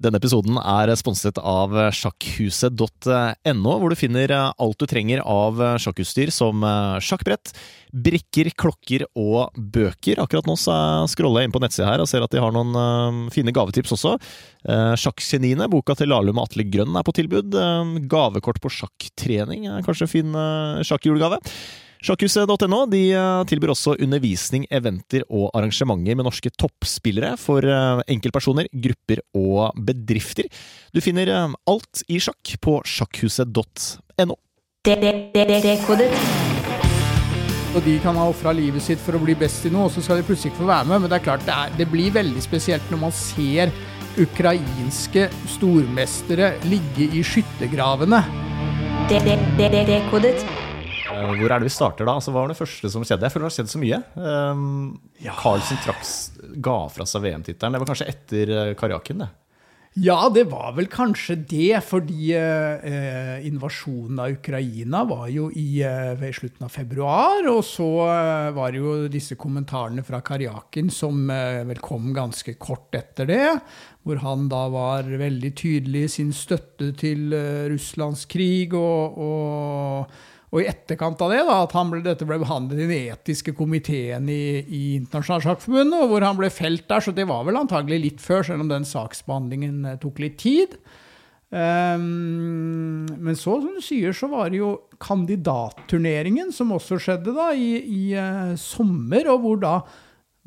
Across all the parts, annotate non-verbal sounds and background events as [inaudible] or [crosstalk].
Denne episoden er sponset av sjakkhuset.no, hvor du finner alt du trenger av sjakkutstyr som sjakkbrett, brikker, klokker og bøker. Akkurat nå så scroller jeg inn på nettsida her og ser at de har noen fine gavetips også. Sjakkgeniene, boka til Lahlum og Atle Grønn er på tilbud. Gavekort på sjakktrening er kanskje en fin sjakkjulegave. Sjakkhuset.no de tilbyr også undervisning, eventer og arrangementer med norske toppspillere for enkeltpersoner, grupper og bedrifter. Du finner alt i sjakk på sjakkhuset.no. Og de kan ha ofra livet sitt for å bli best i noe, og så skal de plutselig ikke få være med. Men det er klart, det, er, det blir veldig spesielt når man ser ukrainske stormestere ligge i skyttergravene. Dekodet. Uh, hvor er det vi starter da? Altså, hva var det første som skjedde? Jeg føler det har skjedd så mye. Um, Carlsen traks, ga fra seg VM-tittelen. Det var kanskje etter uh, Karjakin, det? Ja, det var vel kanskje det, fordi eh, invasjonen av Ukraina var jo i, eh, slutten av februar. Og så eh, var det jo disse kommentarene fra Karjakin som eh, vel kom ganske kort etter det. Hvor han da var veldig tydelig i sin støtte til eh, Russlands krig og, og og i etterkant av det, da, at ble, dette ble behandlet i den etiske komiteen i, i Internasjonalt Sjakkforbundet, hvor han ble felt der, så det var vel antagelig litt før, selv om den saksbehandlingen eh, tok litt tid. Um, men så, som du sier, så var det jo kandidatturneringen, som også skjedde da i, i uh, sommer, og hvor da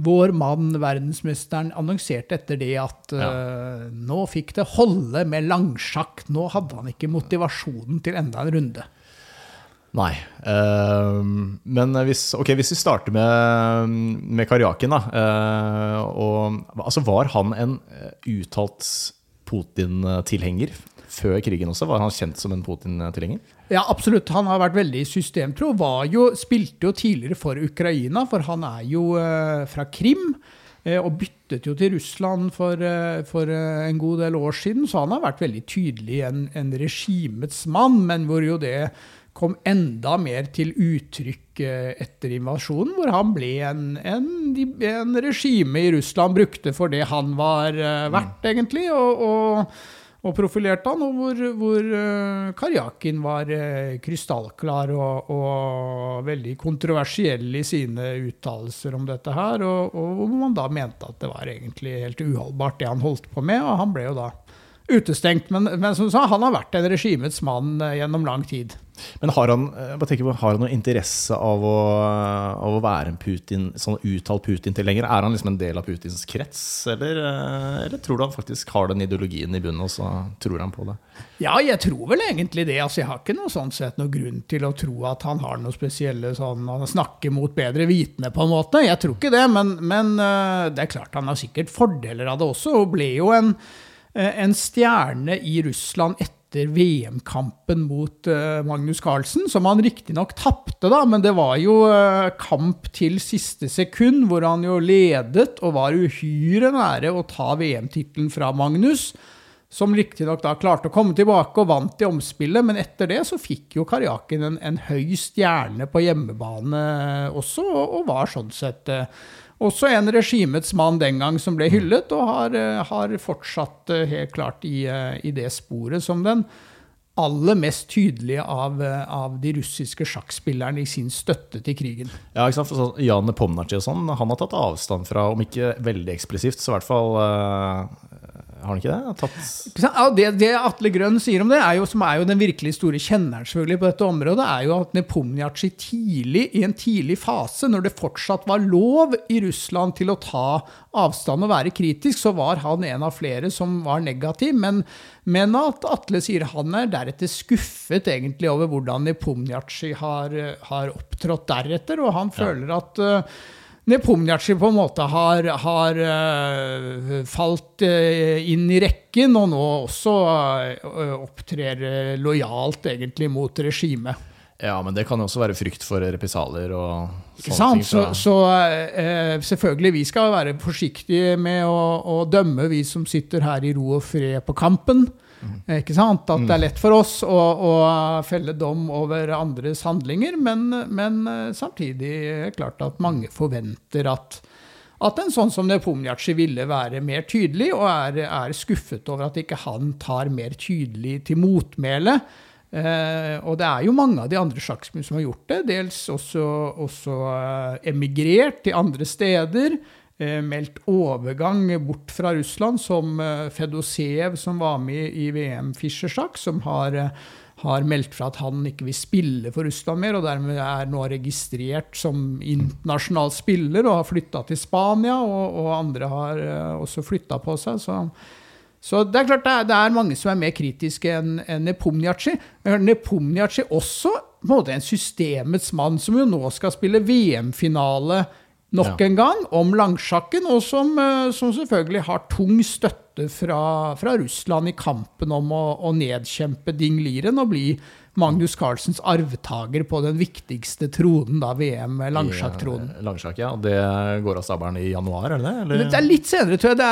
vår mann, verdensmesteren, annonserte etter det at uh, ja. nå fikk det holde med langsjakk. Nå hadde han ikke motivasjonen til enda en runde. Nei. Uh, men hvis, okay, hvis, vi starter med, med Karjakin, da. Uh, og, altså var han en eh, uttalt Putin-tilhenger før krigen også? Var han kjent som en Putin-tilhenger? Ja, absolutt. Han har vært veldig systemtro. Jo, spilte jo tidligere for Ukraina, for han er jo uh, fra Krim. Og byttet jo til Russland for, for, en god del år siden, så han har vært veldig tydelig en, en regimets mann, men hvor jo det kom enda mer til uttrykk eh, etter invasjonen, hvor han ble en, en, en regime i Russland brukte for det han var eh, verdt, egentlig, og, og, og profilerte han, og hvor, hvor uh, Karjakin var krystallklar og, og, veldig kontroversiell i sine uttalelser om dette her, og hvor man da mente at det var egentlig helt uholdbart, det han holdt på med, og han ble jo da utestengt. Men, men som sa, han har vært en regimets mann uh, gjennom lang tid. Men har han, på, har han noe interesse av å, av å være en Putin, sånn uttalt Putin-tilhenger? Er han liksom en del av Putins krets, eller, eh, eller, tror du han faktisk har den ideologien i bunnen, og så tror han på det? Ja, jeg tror vel egentlig det. Altså, jeg har ikke noe sånn sett noe grunn til å tro at han har noe spesielle sånn Han snakker mot bedre vitende, på en måte. Jeg tror ikke det, men, men eh, det er klart han har sikkert fordeler av det også, og ble jo en, eh, en stjerne i Russland etter VM-kampen mot uh, Magnus Carlsen, som han riktignok tapte, da, men det var jo uh, kamp til siste sekund, hvor han jo ledet og var uhyre nære å ta VM-tittelen fra Magnus. Som riktignok da klarte å komme tilbake og vant i omspillet, men etter det så fikk jo Karjakin en, en høy stjerne på hjemmebane også, og, og var sånn sett også en regimets mann den gang som ble hyllet, og har, eh, har fortsatt eh, helt klart i, eh, i, det sporet som den aller mest tydelige av, av de russiske sjakkspillerne i sin støtte til krigen. Ja, ikke sant? For sånn, Jan Pomnaci og sånn, han har tatt avstand fra, om ikke veldig eksplosivt, så i hvert fall har han ikke det? Tatt... Ja, det, det, Atle Grønn sier om det, er jo, som er jo den virkelig store kjenneren selvfølgelig på dette området, er jo at Nepomniachtchi tidlig, i en tidlig fase, når det fortsatt var lov i Russland til å ta avstand og være kritisk, så var han en av flere som var negativ. Men, men at Atle sier han er deretter skuffet egentlig over hvordan Nepomniachtchi har, har opptrådt deretter, og han føler ja. at uh, på en måte har, har uh, falt uh, inn i rekken, og nå også uh, opptrer lojalt egentlig mot regimet. Ja, men det kan jo også være frykt for represalier og Ikke sånne sant? ting. Så, fra- så eh, selvfølgelig, vi skal være forsiktige med å, å dømme, vi som sitter her i ro og fred på kampen. Eh, Ikke sant? At det er lett for oss å, å felle dom over andres handlinger, men, men eh, samtidig er det klart at mange forventer at, at en sånn som Nepomniachtchi ville være mer tydelig, og er, er skuffet over at ikke han tar mer tydelig til motmæle. Eh, og det er jo mange av de andre sjakkspillerne som har gjort det. Dels også, også eh, emigrert til andre steder. Eh, meldt overgang bort fra Russland, som Fedosev Fedoseev, som var med i VM Fischer-sjakk, som har, eh, har meldt fra at han ikke vil spille for Russland mer, og dermed er nå registrert som internasjonal spiller og har flytta til Spania, og, og andre har eh, også flytta på seg. så så det er klart det er, det er mange som er mer kritiske enn en Nepomniachtchi. Men Nepomniachtchi også på en måte en systemets mann, som jo nå skal spille VM-finale nok Ja. en gang om langsjakken, og som, eh, som selvfølgelig har tung støtte fra, fra Russland i kampen om å, å nedkjempe Ding Liren og bli Magnus Carlsens arvtaker på den viktigste tronen, da VM, langsjakktronen. Langsjakk, ja. Det går av stabelen i januar, er det? Eller? Det er litt senere, tror jeg. Det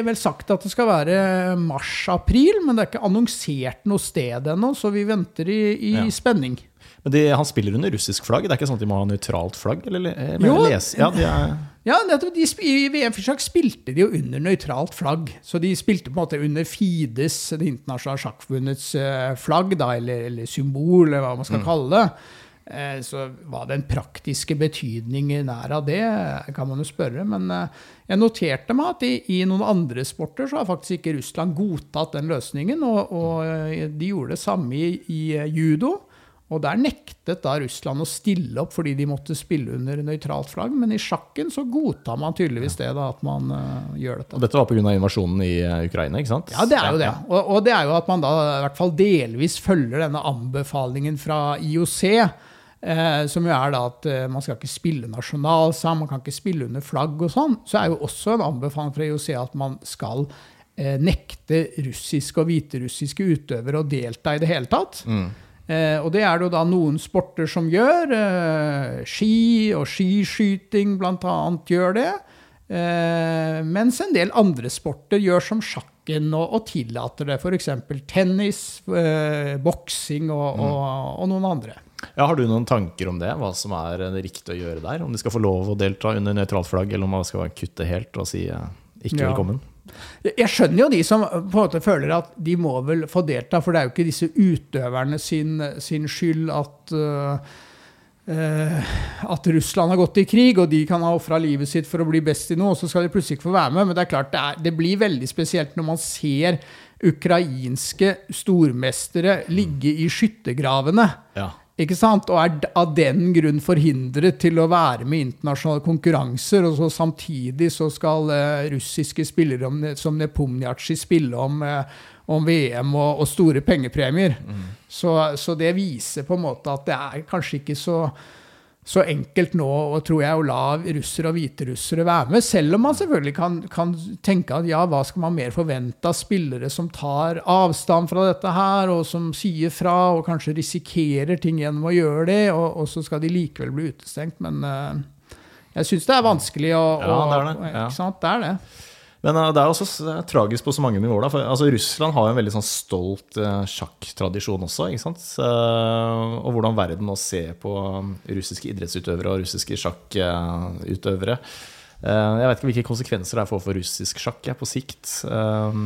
er vel sagt at det skal være mars-april, men det er ikke annonsert noe sted ennå, så vi venter i, i Ja. spenning. Men de, han spiller under russisk flagg? Det er ikke sånn at de må ha nøytralt flagg? Eller, eh, Jo. ja, de er, Ja, de, I VM Fischer spilte de jo under nøytralt flagg. Så de spilte på en måte under Fides, det internasjonale sjakkforbundets eh, flagg, da, eller, eller symbol, eller hva man skal kalle det. Eh, Så hva den praktiske betydningen er av det, kan man jo spørre. Men eh, jeg noterte meg at i, i noen andre sporter så har faktisk ikke Russland godtatt den løsningen. Og, og eh, de gjorde det samme i, i eh, judo. Og der nektet da Russland å stille opp fordi de måtte spille under nøytralt flagg. Men i sjakken så godtar man tydeligvis det, da, at man uh, gjør dette. og dette var pga. invasjonen i eh, Ukraina, ikke sant? Ja, det er jo det. Og, og det er jo at man da i hvert fall delvis følger denne anbefalingen fra IOC. Eh, som jo er da at eh, man skal ikke spille nasjonalsang, man kan ikke spille under flagg og sånn. Så er jo også en anbefaling fra IOC at man skal eh, nekte russiske og hviterussiske utøvere å delta i det hele tatt. Eh, og det er det jo da noen sporter som gjør. Eh, ski og skiskyting bl.a. gjør det. Eh, mens en del andre sporter gjør som sjakken og, og tillater det. F.eks. tennis, eh, boksing og, og, og noen andre. Ja, har du noen tanker om det? Hva som er riktig å gjøre der? Om de skal få lov å delta under nøytralt flagg, eller om man skal kutte helt og si eh, ikke Ja. velkommen? Jeg skjønner jo de som på en måte føler at de må vel få delta, for det er jo ikke disse utøverne sin, sin skyld at uh, Uh, at Russland har gått i krig, og de kan ha ofra livet sitt for å bli best i noe, og så skal de plutselig ikke få være med. Men det er klart, det, er, det blir veldig spesielt når man ser ukrainske stormestere ligge i skyttergravene. Ja. Ikke sant? Og er av den grunn forhindret til å være med i internasjonale konkurranser. Og så samtidig så skal eh, russiske spillere om, som Nepomniachtchi spille om, eh, om VM og, og store pengepremier. Så, så det viser på en måte at det er kanskje ikke så, så enkelt nå, og tror jeg, å la russere og hviterussere være med. Selv om man selvfølgelig kan, kan tenke at ja, hva skal man mer forvente av spillere som tar avstand fra dette her, og som sier fra, og kanskje risikerer ting gjennom å gjøre det, og, og så skal de likevel bli utestengt. Men uh, jeg syns det er vanskelig å, Ja, det er det, ja. Ikke sant? Det er det. Men eh, det er også tragisk på så mange nivåer. Da. For, altså, Russland har jo en veldig sånn stolt eh, sjakktradisjon også. Og hvordan verden nå ser på um, russiske idrettsutøvere og russiske sjakkutøvere. Eh, jeg vet ikke hvilke konsekvenser det er for, russisk sjakk jeg, på sikt. Eh,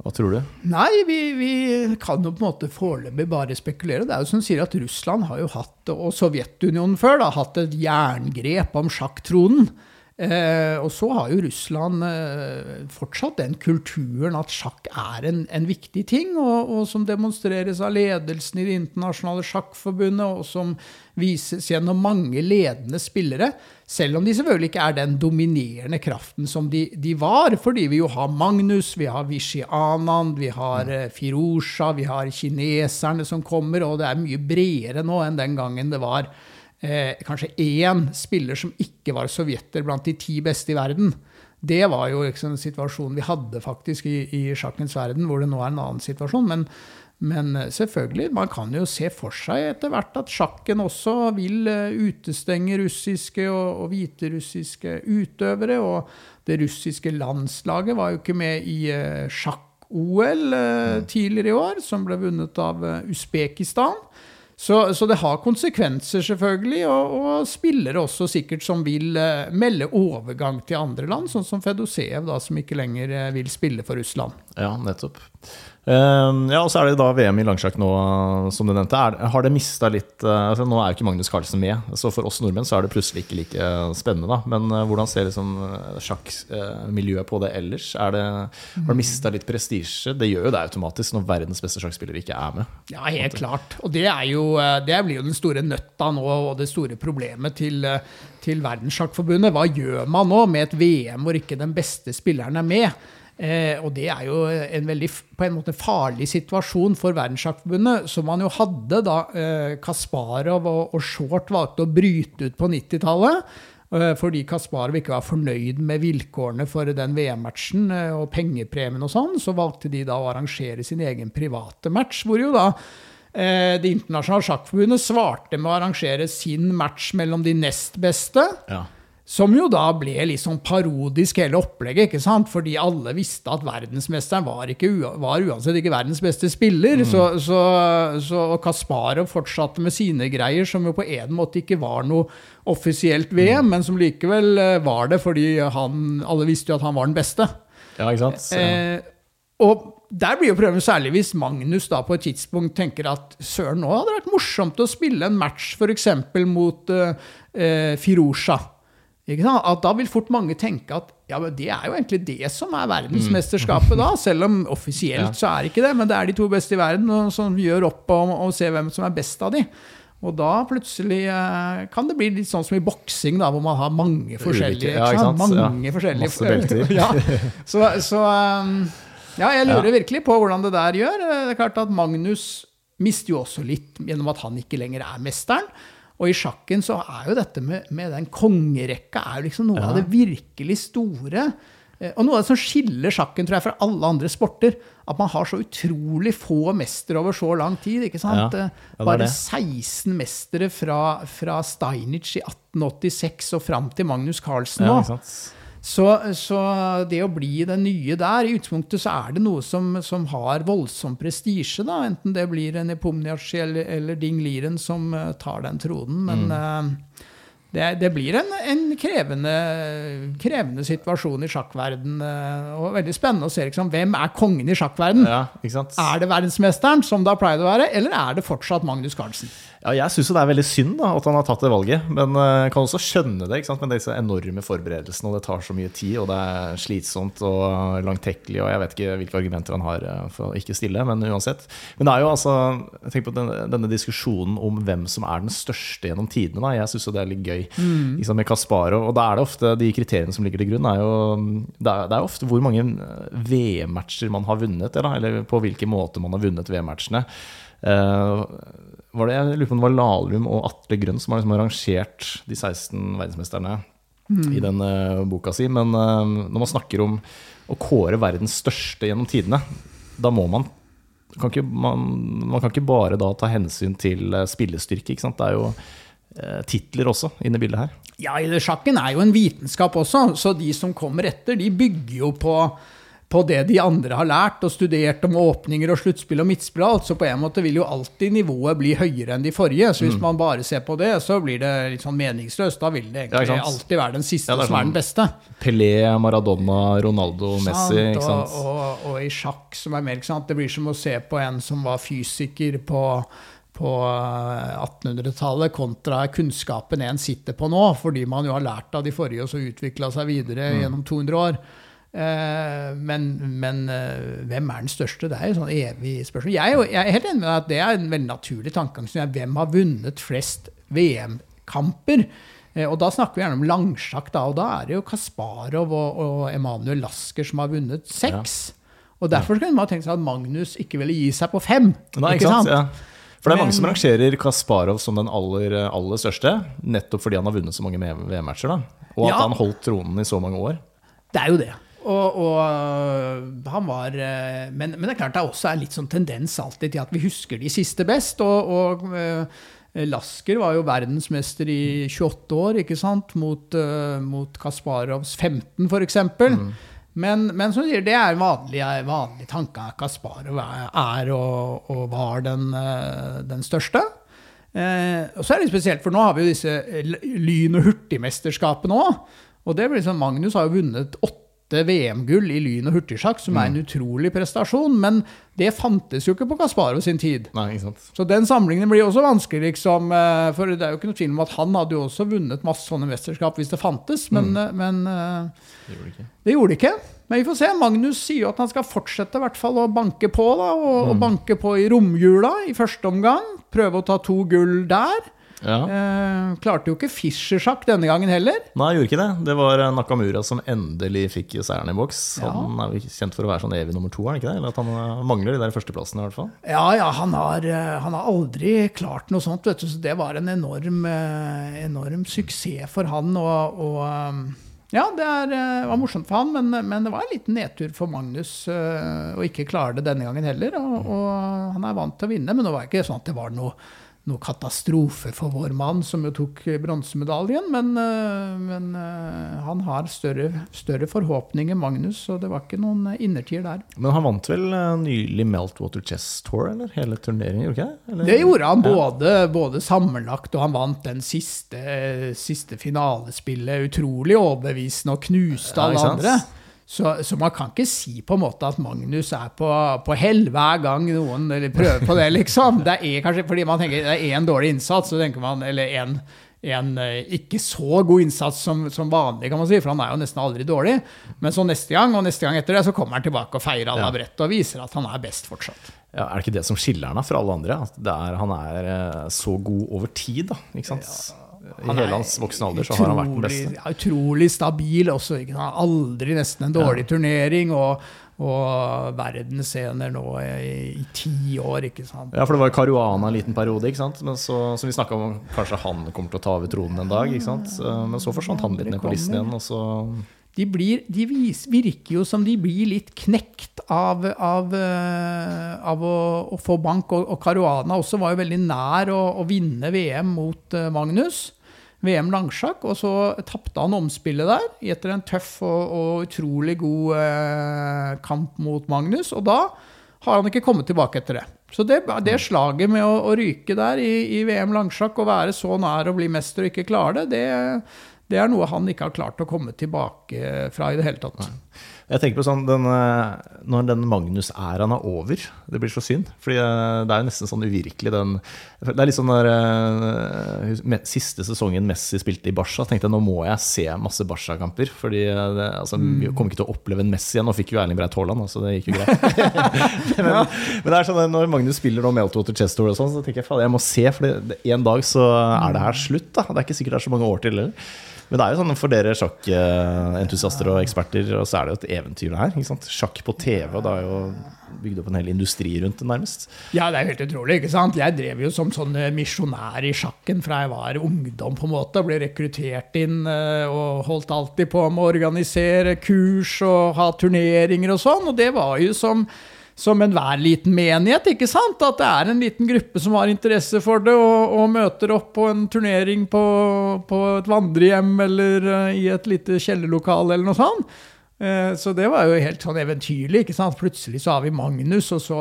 hva tror du? Nei, vi, vi kan jo på en måte foreløpig bare spekulere. Det er jo som sier at Russland har jo hatt, og Sovjetunionen før, da, hatt et jerngrep om sjakktronen. Eh, og så har jo Russland eh, fortsatt den kulturen at sjakk er en, en viktig ting, og, og som demonstreres av ledelsen i Det internasjonale sjakkforbundet, og som vises gjennom mange ledende spillere. Selv om de selvfølgelig ikke er den dominerende kraften som de, de var, fordi vi jo har Magnus, vi har Vishy Anand, vi har eh, Firusha, vi har kineserne som kommer, og det er mye bredere nå enn den gangen det var eh, kanskje én spiller som ikke var sovjeter blant de ti beste i verden. Det var jo liksom en situasjon vi hadde faktisk i, i sjakkens verden, hvor det nå er en annen situasjon. Men, men selvfølgelig, man kan jo se for seg etter hvert at sjakken også vil eh, utestenge russiske og, og hviterussiske utøvere. Og det russiske landslaget var jo ikke med i eh, sjakk-OL eh, tidligere i år, som ble vunnet av Usbekistan. Så, så det har konsekvenser, selvfølgelig, og, og spillere også sikkert som vil eh, melde overgang til andre land, sånn som Fedoseev, da, som ikke lenger eh, vil spille for Russland. Ja, nettopp. Ehm, ja, og så er det da VM i langsjakk nå, som du nevnte. Er, har det mista litt eh, altså Nå er jo ikke Magnus Carlsen med, så for oss nordmenn så er det plutselig ikke like spennende, da. Men eh, hvordan ser liksom eh, sjakkmiljøet på det ellers? Er det, har det mista litt prestisje? Det gjør jo det automatisk når verdens beste sjakkspillere ikke er med. Ja, helt klart. Og det, er jo, eh, det blir jo den store nøtta nå, og det store problemet til, eh, til Verdenssjakkforbundet. Hva gjør man nå med et VM hvor ikke den beste spilleren er med? Eh, og det er jo en veldig på en måte farlig situasjon for Verdenssjakkforbundet, som man jo hadde da eh, Kasparov og, og Short valgte å bryte ut på 90-tallet. Eh, Fordi Kasparov ikke var fornøyd med vilkårene for den VM-matchen eh, og pengepremien og sånn, så valgte de da å arrangere sin egen private match, hvor jo da eh, Det internasjonale sjakkforbundet svarte med å arrangere sin match mellom de nest beste. Ja. Som jo da ble litt sånn parodisk hele opplegget, ikke sant? fordi alle visste at verdensmesteren var, ikke, var uansett ikke verdens beste spiller. Så, så, så Kasparov fortsatte med sine greier, som jo på en måte ikke var noe offisielt VM, men som likevel eh, var det, fordi han, alle visste jo at han var den beste. ja, ikke sant? Eh, og der blir jo problemet særlig hvis Magnus da på et tidspunkt tenker at søren, nå hadde det vært morsomt å spille en match f.eks. mot eh, eh, Firusha. At da vil fort mange tenke at ja, det er jo egentlig det som er verdensmesterskapet da, selv om offisielt så er det ikke det. Men det er de to beste i verden som gjør opp og, og ser hvem som er best av de. Og da plutselig eh, kan det bli litt sånn som i boksing, da, hvor man har mange forskjellige ja, ikke sant? Mange Ja. forskjellige Masse belter. [laughs] ja. Så, så um, ja, jeg lurer virkelig på hvordan det der gjør. Det er klart at Magnus mister jo også litt gjennom at han ikke lenger er mesteren. Og i sjakken så er jo dette med, med den kongerekka er jo liksom noe av det virkelig store. Eh, Og noe av det som skiller sjakken tror jeg, fra alle andre sporter, at man har så utrolig få mestere over så lang tid. ikke sant? Ja. Eh, det Bare 16 mestere fra, fra Steinitz i 1886 og fram til Magnus Carlsen Ja, nå. sant? Så, så det å bli den nye der, i utgangspunktet så er det noe som, som har voldsom prestisje, da. Enten det blir en Epomniachi eller, eller Ding Liren som eh, tar den tronen. Men eh, det, det blir en, en krevende, krevende situasjon i sjakkverden. uh, og veldig spennende å se liksom, hvem er kongen i sjakkverden. Ja? Er det verdensmesteren, som det har pleid å være, eller er det fortsatt Magnus Carlsen? Ja, jeg syns det er veldig synd da, at han har tatt det valget. Men eh, jeg kan også skjønne det ikke sant? med disse enorme forberedelsene. Og det tar så mye tid, og det er slitsomt og langtekkelig. Og jeg vet ikke hvilke argumenter han har eh, for å ikke stille, men uansett. Men det er jo altså Tenk på denne, denne diskusjonen om hvem som er den største gjennom tidene. Da. Jeg syns jo det er litt gøy mm. liksom, med Kasparov. Og da er det ofte de kriteriene som ligger til grunn, er jo Det er, det er ofte hvor mange eh, VM-matcher man har vunnet, eller, eller på hvilken måte man har vunnet VM-matchene. Eh, var det, jeg lurer på om det var Lahlum og Atle Grønn som har liksom arrangert de 16 verdensmesterne i den eh, boka si. Men eh, når man snakker om å kåre verdens største gjennom tidene, da må man kan ikke, man, man kan ikke bare da ta hensyn til spillestyrke. Ikke sant? Det er jo titler også inne i bildet her. Ja, sjakken er jo en vitenskap også, så de som kommer etter, de bygger jo på, på det de andre har lært og studert om åpninger og sluttspill og midtspill. og alt, Så på en måte vil jo alltid nivået bli høyere enn de forrige. Så hvis man bare ser på det, så blir det litt sånn meningsløst. Da vil det egentlig ja, alltid være den siste Ja, er som er sånn- den beste. Pelé, Maradona, Ronaldo, Messi. Ikke sant? Og, og, og i sjakk, som er mer ikke sant? Det blir som å se på en som var fysiker på, på eh, 1800-tallet, kontra kunnskapen en sitter på nå, fordi man jo har lært av de forrige og så utvikla seg videre Mm. gjennom 200 år. Eh, men, men eh, hvem er den største? Det er jo sånn evig spørsmål. Jeg, er jeg er helt enig med deg at det er en veldig naturlig tankegang. Hvem har vunnet flest VM-kamper? Eh, Og da snakker vi gjerne om langsjakk, da, og da er det jo Kasparov og, og Emanuel Lasker som har vunnet seks. Og derfor kunne man tenke seg at Magnus ikke ville gi seg på fem. Nei, ikke sant? Ja. For det er mange som rangerer Kasparov som den aller, aller største, nettopp fordi han har vunnet så mange VM-matcher. Og at Ja. han holdt tronen i så mange år. Det er jo det. Og, og øh, han var øh, men, men det er klart det også er litt sånn tendens alltid til at vi husker de siste best. Og, og øh, Lasker var jo verdensmester i 28 år, ikke sant? Mot, mot Kasparovs 15, f.eks. Mm. Men, men som du sier, det er vanlig, vanlig tanke at Kasparov er, og, og, var den, den største. Eh, og så er det spesielt, for nå har vi jo disse lyn- og hurtigmesterskapene òg. Og det blir sånn, Magnus har jo vunnet åtte VM-gull i lyn- og hurtigsjakk, som er en utrolig prestasjon. Men det fantes jo ikke på Kasparov sin tid. Nei, ikke sant. Så den samlingen blir også vanskelig, liksom. eh, For det er jo ikke noe tvil om at han hadde jo også vunnet masse sånne mesterskap hvis det fantes, men, mm. men eh, Det gjorde det gjorde det ikke. Men vi får se. Magnus sier jo at han skal fortsette i hvert fall å banke på, da, og, og banke på i romjula i første omgang. Prøve å ta to gull der. Ja. Eh, klarte jo ikke Fischer-sjakk denne gangen heller. Nei, gjorde ikke det. Det var eh, Nakamura som endelig fikk seieren i boks. Ja. Han er jo kjent for å være sånn evig nummer to, er han ikke det? Eller at han eh, mangler de der førsteplassene, i hvert fall. Ja, ja, han har, eh, han har aldri klart noe sånt, vet du. Så det var en enorm, enorm suksess for han. Og, og ja, det er, var morsomt for han, men, men det var en liten nedtur for Magnus eh, å ikke klare det denne gangen heller. Og, og han er vant til å vinne, men det var ikke sånn at det var noe, noe katastrofe for vår mann, som jo tok bronsemedaljen. Men, eh, men eh, han har større, større forhåpninger, Magnus, så det var ikke noen innertier der. Men han vant vel eh, nylig Meltwater Chess Tour, eller? Hele turneringen, gjorde ikke? Eller? Det gjorde han både, både sammenlagt, og han vant den siste, siste finalespillet utrolig overbevisende og knuste alle ja, andre. Så, så man kan ikke si på en måte at Magnus er på, på hell hver gang noen eller prøver på det, liksom. Det er kanskje fordi man tenker det er én dårlig innsats, så tenker man, eller en, en eh, ikke så god innsats som, som vanlig, kan man si, for han er jo nesten aldri dårlig. Men så neste gang og neste gang etter det, så kommer han tilbake og feirer alle Ja. av brettet og viser at han er best fortsatt. Ja, er det ikke det som skiller han fra alle andre? At det er, han er eh, så god over tid, da. Ikke sant? I hele hans voksne alder så har han vært den beste. ja, Utrolig stabil også. Ikke? sant? Aldri nesten en dårlig turnering. Og, og verdensscener nå i, i ti år, ikke sant. Ja, for det var Caruana en liten periode, ikke sant? Men så, som vi snakka om, kanskje han kommer til å ta over tronen en dag. ikke sant? Eh, Men så forsvant han litt ned på listen igjen, og så De, blir, de vis, virker jo som de blir litt knekt av, av, eh, av å, å få bank. Og, og Caruana også var jo veldig nær å, å vinne VM mot eh, Magnus. VM langsjakk, og så tapte han omspillet der etter en tøff og, og utrolig god eh, kamp mot Magnus. Og da har han ikke kommet tilbake etter det. Så det, det slaget med å, å ryke der i, i VM langsjakk og være så nær å bli mester og ikke klare det, det, det er noe han ikke har klart å komme tilbake fra i det hele tatt. Jeg tenker på sånn, den, eh, Når den Magnus-æraen er over Det blir så synd. Fordi eh, det er jo nesten sånn uvirkelig den Det er litt sånn der eh, Siste sesongen Messi spilte i Barca, tenkte jeg nå må jeg se masse Barca-kamper. Fordi det, altså, vi kom ikke til å oppleve en Messi igjen. Nå fikk jo Erling Breit Haaland, så det gikk jo greit. [laughs] men, men det er sånn når Magnus spiller nå Meltwater Chestor og sånn, så tenker jeg faen, jeg må se, for en dag så er det her slutt. da Det er ikke sikkert det er så mange år til heller. Men det er jo sånn for dere sjakkentusiaster og eksperter, og så er det jo et eventyr det her. Sjakk på TV, og det er jo bygd opp en hel industri rundt det, nærmest. Ja, det er helt utrolig. ikke sant? Jeg drev jo som sånn eh, misjonær i sjakken fra jeg var ungdom, på en måte. Ble rekruttert inn eh, og holdt alltid på med å organisere kurs og ha turneringer og sånn. Og det var jo som som enhver liten menighet, ikke sant? At det er en liten gruppe som har interesse for det, og, og møter opp på en turnering på, på et vandrehjem eller eh, i et lite kjellerlokale eller noe sånt. Eh, Så det var jo helt sånn eventyrlig. ikke sant? Plutselig så har vi Magnus, og så,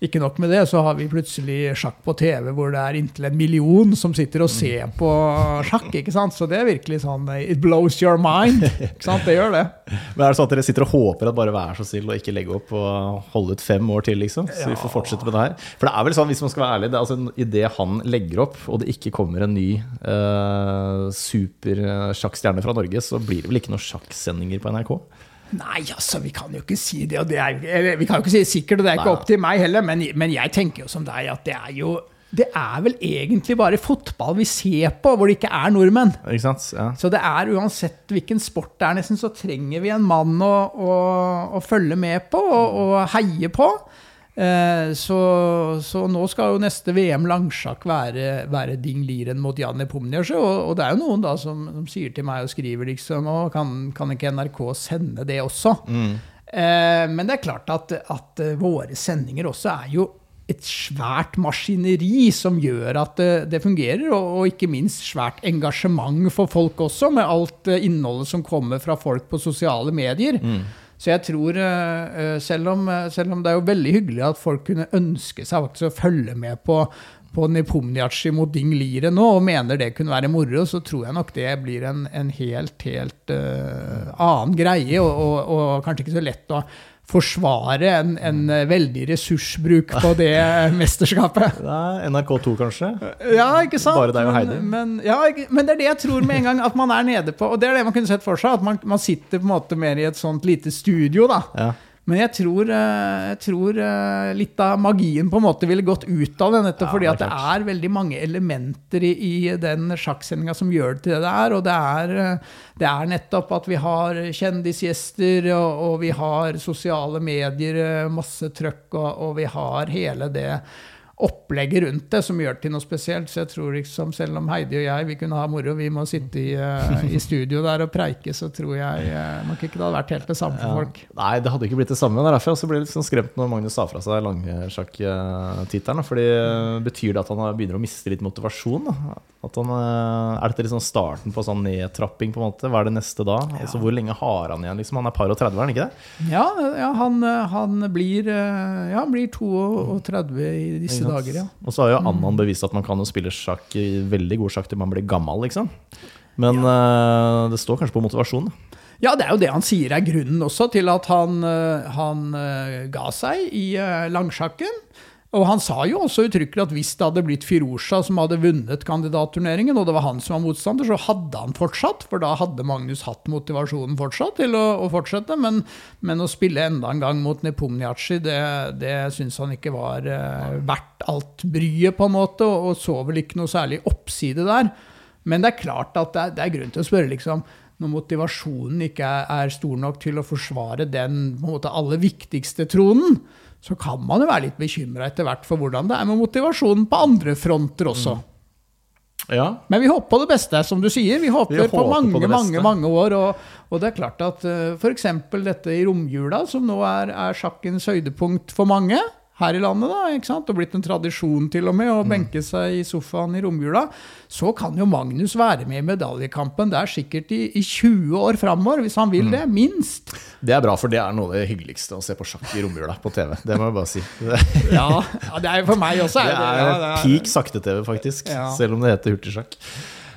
ikke nok med det, så har vi plutselig sjakk på TV hvor det er inntil en million som sitter og ser på sjakk. ikke sant? Så det er virkelig sånn eh, It blows your mind. ikke sant? Det gjør det. [laughs] Men er det sånn at dere sitter og håper at bare vær så snill og ikke legge opp og holde ut fem år til, liksom? Så vi får fortsette med det her. For det er vel sånn, hvis man skal være ærlig, det er altså idet han legger opp, og det ikke kommer en ny uh, supersjakkstjerne fra Norge, så blir det vel ikke noen sjakksendinger på NRK? Nei, altså, vi kan jo ikke si det. Og det er, eller, vi kan jo ikke si det sikkert, og det er ikke opp til meg heller, men, men jeg tenker jo som deg at det er jo Det er vel egentlig bare fotball vi ser på hvor det ikke er nordmenn. Ikke sant? Ja. Så det er uansett hvilken sport det er, nesten, så trenger vi en mann å, å, å følge med på og, og heie på. Eh, så, så nå skal jo neste VM langsjakk være, være Ding Liren mot Jan Nepomniachtchi. Og, og det er jo noen da som, som sier til meg og skriver liksom å, kan, kan ikke NRK sende det også? Eh, men det er klart at, at eh, våre sendinger også er jo et svært maskineri som gjør at det, det fungerer, og, og ikke minst svært engasjement for folk også, med alt eh, innholdet som kommer fra folk på sosiale medier. Så jeg tror, eh, eh, selv om, eh, selv om det er jo veldig hyggelig at folk kunne ønske seg faktisk å følge med på, på Nipomniachi mot Ding Lire nå, og mener det kunne være moro, så tror jeg nok det blir en, en helt, helt uh, annen greie, og, og, og kanskje ikke så lett å forsvare en, en eh, veldig ressursbruk på det [laughs] mesterskapet. Det er NRK2, kanskje? Ja, ikke sant? Bare deg og Heidi. Men, men, ja, men det er det jeg tror med en gang at man er nede på. Og det er det man kunne sett for seg, at man, man sitter på en måte mer i et sånt lite studio, da. Ja. Men jeg tror, eh, jeg tror eh, litt av magien på en måte ville gått ut av det, nettopp Ja, fordi det at det er veldig mange elementer i, i den sjakksendinga som gjør det til det det er. Og det er, eh, det er nettopp at vi har kjendisgjester, og, og vi har sosiale medier, masse trøkk, og, og vi har hele det opplegget rundt det som gjør det til noe spesielt. Så jeg tror liksom, selv om Heidi og jeg vi kunne ha moro, vi må sitte i, eh, i studio der og preike, så tror jeg eh, nok ikke det hadde vært helt det samme for folk. Nei, det hadde ikke blitt det samme. Det er derfor jeg også ble litt sånn skremt når Magnus sa fra seg langsjakktittelen. Fordi eh, betyr det at han begynner å miste litt motivasjon? At han, er dette liksom starten på sånn nedtrapping? på en måte? Hva er det neste da? Altså, hvor lenge har han igjen? Liksom? Han er par og 30, er han ikke det? Ja, ja han, han blir, ja, han blir 32 i disse sant? Dager, ja. Og så har jo Annan bevist at man kan jo spille sjakk, i veldig god sjakk til man blir gammel, liksom. Men eh, det står kanskje på motivasjon. da. Ja, det er jo det han sier er grunnen også til at han, eh, han eh, ga seg i langsjakken. Og han sa jo også uttrykkelig at hvis det hadde blitt Firusha som hadde vunnet kandidatturneringen, og det var han som var motstander, så hadde han fortsatt, for da hadde Magnus hatt motivasjonen fortsatt til å, å fortsette. Men, men å spille enda en gang mot Nepomniachi, det, det syns han ikke var eh, verdt alt bryet, på en måte, og, og så vel ikke noe særlig oppside der. Men det er klart at det er, det er grunn til å spørre, liksom når motivasjonen ikke er, er stor nok til å forsvare den på en måte, aller viktigste tronen, så kan man jo være litt bekymra etter hvert for hvordan det er med motivasjonen på andre fronter også. Ja, Men vi håper på det beste, som du sier. Vi håper, Vi håper på mange, på mange mange år. Og, og det er klart at f.eks. dette i romjula, som nå er, er sjakkens høydepunkt for mange her i landet, da, ikke sant? og blitt en tradisjon til og med å Mm. benke seg i sofaen i romjula, så kan jo Magnus være med i medaljekampen der sikkert i, i 20 år framover, hvis han Mm. vil det. Minst. Det er bra, for det er noe av det hyggeligste å se på sjakk i romjula på TV. Det må jeg bare si. Det [laughs] Ja, ja det er jo for meg også. det Er det, er ja, det er- peak sakte-TV, faktisk. Ja. Selv om det heter hurtigsjakk.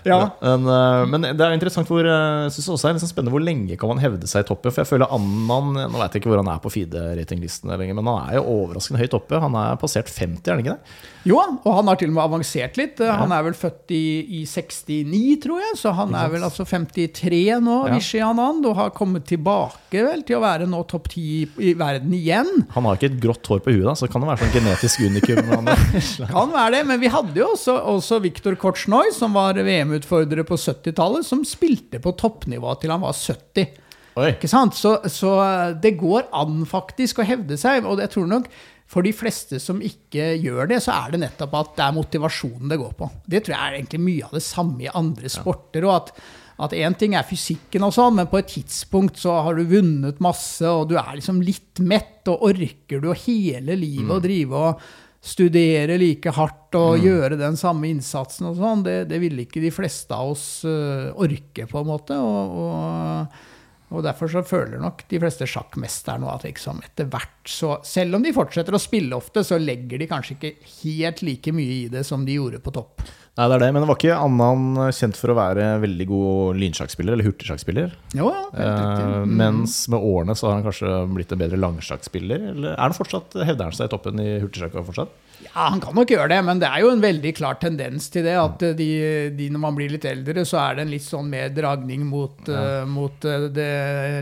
Ja. Men, eh, men det er interessant hvor, eh, jeg synes også er sånn spennende hvor lenge kan man hevde seg i toppen. For jeg føler Annan Nå vet jeg ikke hvor han er på feed-ratinglisten lenger, men han er jo overraskende høyt oppe. Han er passert 50, er han ikke det? Jo, og han har til og med avansert litt. Han er vel født i, i 69, tror jeg, så han er vel altså 53 nå, Ja. Vishy Anand, og har kommet tilbake vel til å være nå topp 10 i verden igjen. Han har ikke et grått hår på huet, da, så kan det være sånn genetisk unikum. [laughs] Kan være det, men vi hadde jo også, også Viktor Kortsnoj, som var VM-utfordrer på 70-tallet, som spilte på toppnivå til han var 70. Oi. Ikke sant? Så, så det går an faktisk å hevde seg, og jeg tror nok for de fleste som ikke gjør det, så er det nettopp at det er motivasjonen det går på. Det tror jeg er egentlig mye av det samme i andre sporter. og at at én ting er fysikken, og sånn, men på et tidspunkt så har du vunnet masse, og du er liksom litt mett, og orker du hele livet å drive og studere like hardt og gjøre den samme innsatsen og sånn, det, det ville ikke de fleste av oss uh, orke, på en måte. og, og og derfor så føler nok de fleste sjakkmesterne at liksom etter hvert så Selv om de fortsetter å spille ofte, så legger de kanskje ikke helt like mye i det som de gjorde på topp. Nei, det er det, men det var ikke Annan kjent for å være veldig god lynsjakkspiller, eller hurtigsjakkspiller. Jo, ja. Eh, mens med årene så har han kanskje blitt en bedre langsjakkspiller? Eller er han fortsatt, hevder han seg i toppen i hurtigsjakk fortsatt? Ja, han kan nok gjøre det, men det er jo en veldig klar tendens til det. At de, de, når man blir litt eldre, så er det en litt sånn mer dragning mot, eh, mot eh, det,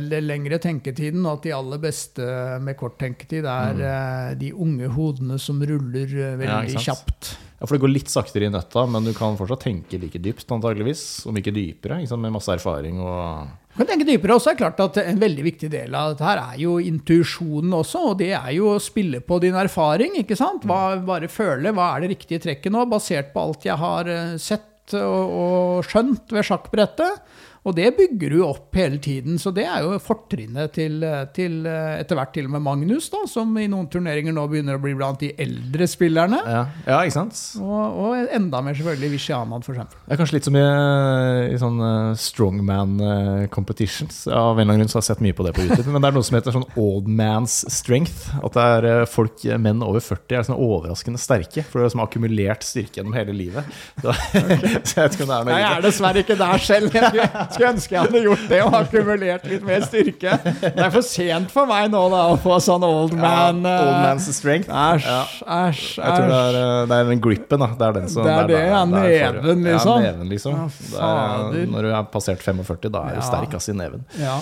det lengre tenketiden. Og at de aller beste med kort tenketid er eh, de unge hodene som ruller eh, Ja, veldig ikke kjapt. Ja, For det går litt saktere i nøtta, men du kan fortsatt tenke like dypt, antageligvis. Om ikke dypere, ikke sant? med masse erfaring og Du kan tenke dypere også. Er klart at En veldig viktig del av dette her er jo intuisjonen også. Og det er jo å spille på din erfaring. ikke sant? Hva, bare føle hva er det riktige trekket nå, basert på alt jeg har eh, sett og, og skjønt ved sjakkbrettet. Og det bygger du opp hele tiden, så det er jo fortrinnet til, til etter hvert til og med Magnus, da, som i noen turneringer nå begynner å bli blant de eldre spillerne. Ja, ja ikke sant? Og, og enda mer selvfølgelig Vishy Anand, f.eks. Det er kanskje litt som i, i sånn eh, strongman eh, competitions. Av en eller annen grunn så har jeg sett mye på det på YouTube. [laughs] Men det er noe som heter sånn old man's strength. At det er eh, folk, menn over 40, er sånn overraskende sterke. For de har liksom akkumulert styrke gjennom hele livet. Så, [laughs] så jeg vet ikke om det er noe Nei, jeg er dessverre ikke der selv. [laughs] Skulle, ønske jeg hadde gjort det og akkumulert litt mer styrke. Det er for sent for meg nå da å få sånn old man ja, eh, Old man's strength. Æsj, æsj, æsj, Jeg tror det er, eh, det er den grippen, da. Det er den som Det er det, ja, du- neven, liksom. Ja, neven, liksom. Ja, er, når du er passert 45, da er du Ja. sterk ass i neven. Ja.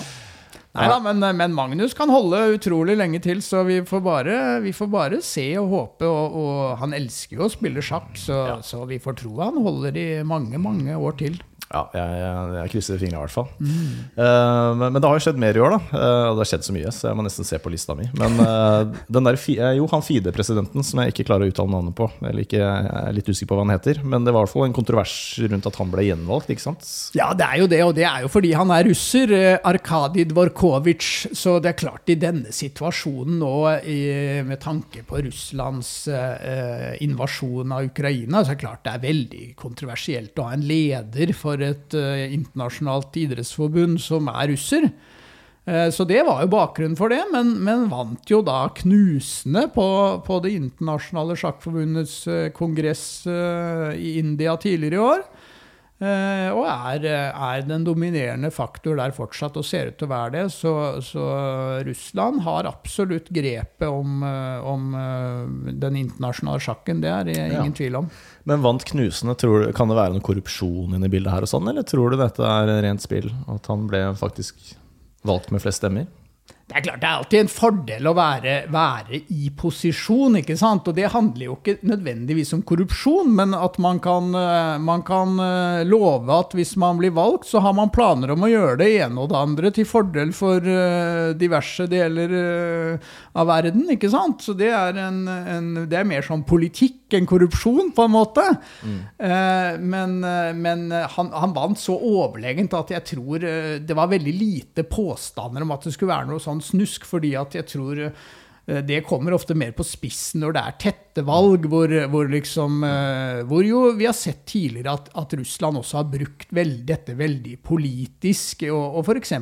Nei da, men, men Magnus kan holde utrolig lenge til, så vi får bare, vi får bare se og håpe. Og, og han elsker jo å spille sjakk, så, så vi får tro han holder i mange, mange år til. Ja, jeg, jeg, krysser fingra i hvert fall. Mm. Uh, men, men det har jo skjedd mer i år, da. Eh, og det har skjedd så mye, så jeg må nesten se på lista mi. Men uh, den der, jo, han Fide-presidenten som jeg ikke klarer å uttale navnet på, eller ikke, jeg er litt usikker på hva han heter, men det var i hvert fall en kontrovers rundt at han ble gjenvalgt, ikke sant? Ja, det er jo det, og det er jo fordi han er russer, Arkadij Dvorkovitsj. Så det er klart, i denne situasjonen nå, i, med tanke på Russlands invasjon av Ukraina, så er det klart det er veldig kontroversielt å ha en leder for et eh, internasjonalt idrettsforbund som er russer. Eh, Så det var jo bakgrunnen for det, men, men vant jo da knusende på, på Det internasjonale sjakkforbundets eh, kongress i India tidligere i år. Eh, og er, er den dominerende faktor der fortsatt, og ser ut til å være det. Så, så Russland har absolutt grepet om, eh, om eh, den internasjonale sjakken. Det er det ingen Ja. tvil om. Men vant knusende, tror du, kan det være noe korrupsjon inne i bildet her og sånn, eller tror du dette er rent spill, at han ble faktisk valgt med flest stemmer? Det er klart det er alltid en fordel å være, være i posisjon, ikke sant? Og det handler jo ikke nødvendigvis om korrupsjon, men at man kan, eh, man kan eh, love at hvis man blir valgt, så har man planer om å gjøre det ene og det andre til fordel for eh, diverse deler av verden, ikke sant? Så det er, en, en, det er mer sånn politikk enn korrupsjon, på en måte. Mm. men men han, han vant så overlegent at jeg tror det var veldig lite påstander om at det skulle være noe sånn snusk, fordi at jeg tror eh, det kommer ofte mer på spissen når det er tette valg, hvor, hvor, liksom, eh, hvor jo vi har sett tidligere at, at Russland også har brukt vel, dette veldig politisk, og, og f.eks.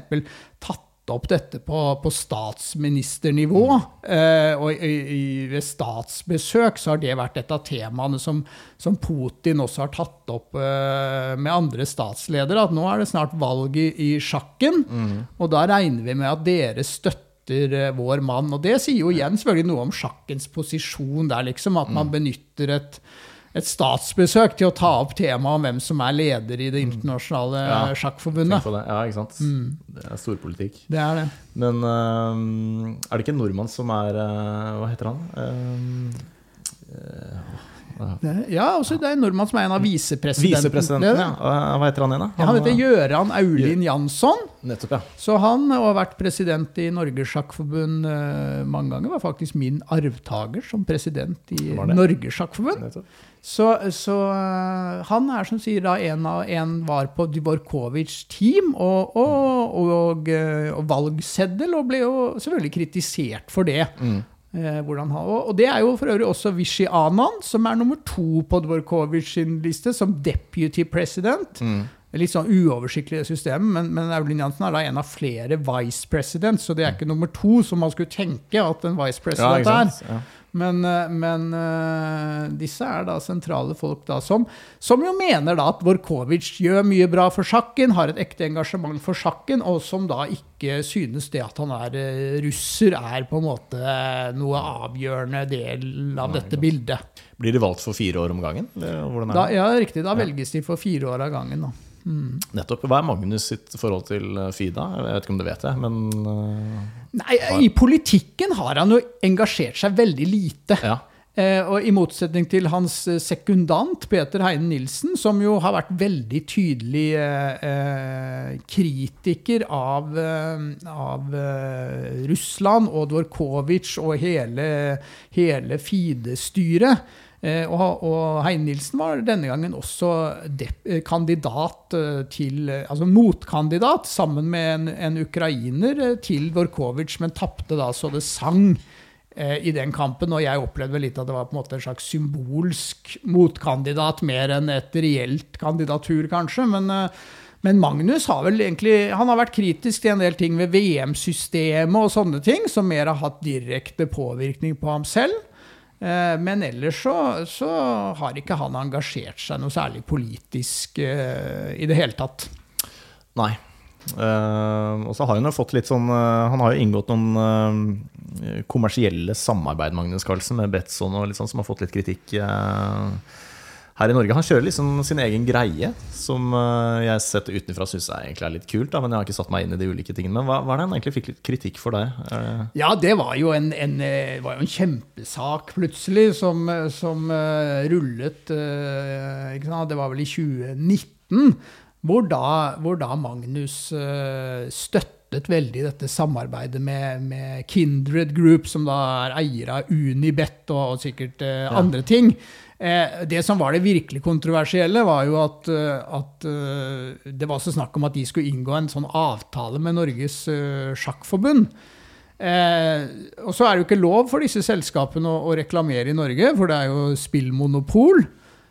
tatt opp dette på, på statsministernivå. Eh, og i, i, ved statsbesøk så har det vært et av temaene som, som Putin også har tatt opp eh, med andre statsledere. At nå er det snart valg i, i sjakken, og da regner vi med at dere støtter eh, vår mann. Og det sier jo igjen selvfølgelig noe om sjakkens posisjon der, liksom. At man benytter et et statsbesøk til å ta opp temaet om hvem som er leder i det internasjonale Ja, sjakkforbundet. det. Ja, ikke sant? Det er storpolitikk. Det er det. Men uh, er det ikke en nordmann som er uh, Hva heter han? Uh, Ja, også det er en nordmann som er en av visepresidentene. Visepresidenten, ja. Hva heter han igjen, da? Ja, han heter Gøran Aulin Jansson. Nettopp, ja. Så han har vært president i Norges Sjakkforbund eh, mange ganger. Var faktisk min arvtaker som president i? Norges Sjakkforbund. Så, så eh, han er som sier da en, av, en var på Dvorkovitsjs team og, og, og, eh, og valgseddel, og ble jo selvfølgelig kritisert for det. Eh, og, det er jo for øvrig også Vishy Anand, som er nummer to på Dvorkovitsj sin liste, som deputy president. Litt sånn uoversiktlig det systemet, men, men Aulin Jansen er da en av flere vice presidents, så det er ikke nummer to, som man skulle tenke at en vice president ja, er. Ja. Men, eh, men eh, disse er da sentrale folk da som, som jo mener da at Vorkovic gjør mye bra for sjakken, har et ekte engasjement for sjakken, og som da ikke synes det at han er eh, russer, er på en måte noe avgjørende del av dette bildet. Blir de valgt for fire år om gangen? Da, ja, riktig. Da velges de for fire år av gangen. Da. Nettopp. Hva er Magnus sitt forhold til øh, Fida? Jeg vet ikke om du vet det, men øh, Nei, I politikken har han jo engasjert seg veldig lite. ja. Eh, og I motsetning til hans eh, sekundant Peter Heine Nilsen, som jo har vært veldig tydelig eh, eh, kritiker av, eh, av eh, Russland og Dvorkovitsj og hele, hele Fide-styret. Eh, og, og Heine Nilsen var denne gangen også eh, kandidat eh, til Altså motkandidat sammen med en, en ukrainer til Vorkovic, men tapte da så det sang i den kampen. Og jeg opplevde litt at det var på en måte en slags symbolsk motkandidat mer enn et reelt kandidatur, kanskje. Men, men Magnus har vel egentlig han har vært kritisk til en del ting ved VM-systemet og sånne ting, som mer har hatt direkte påvirkning på ham selv. Eh, Men ellers så, så har ikke han engasjert seg noe særlig politisk eh, i det hele tatt. Nei. Eh, og så har han jo fått litt sånn Han har jo inngått noen kommersielle samarbeid Magnus Carlsen, med Betson og litt sånn, som har fått litt kritikk eh, her i Norge. Han kjører liksom sin egen greie, som eh, jeg sett utenfra syns egentlig er litt kult. Da, men jeg har ikke satt meg inn i de ulike tingene. Men hva, hva er det han egentlig fikk litt kritikk for der? Ja, det var jo en, en, eh, var jo en kjempesak plutselig som, eh, som uh, rullet uh? Det var vel i 2019, hvor da, hvor da Magnus uh, støttet veldig dette samarbeidet med, med Kindred Group, som da er eier av Unibet og, og sikkert eh, andre ting. Eh, det som var det virkelig kontroversielle, var jo at, eh, at eh, det var så snakk om at de skulle inngå en sånn avtale med Norges eh, sjakkforbund. Eh, og så er det jo ikke lov for disse selskapene å, å reklamere i Norge, for det er jo spillmonopol.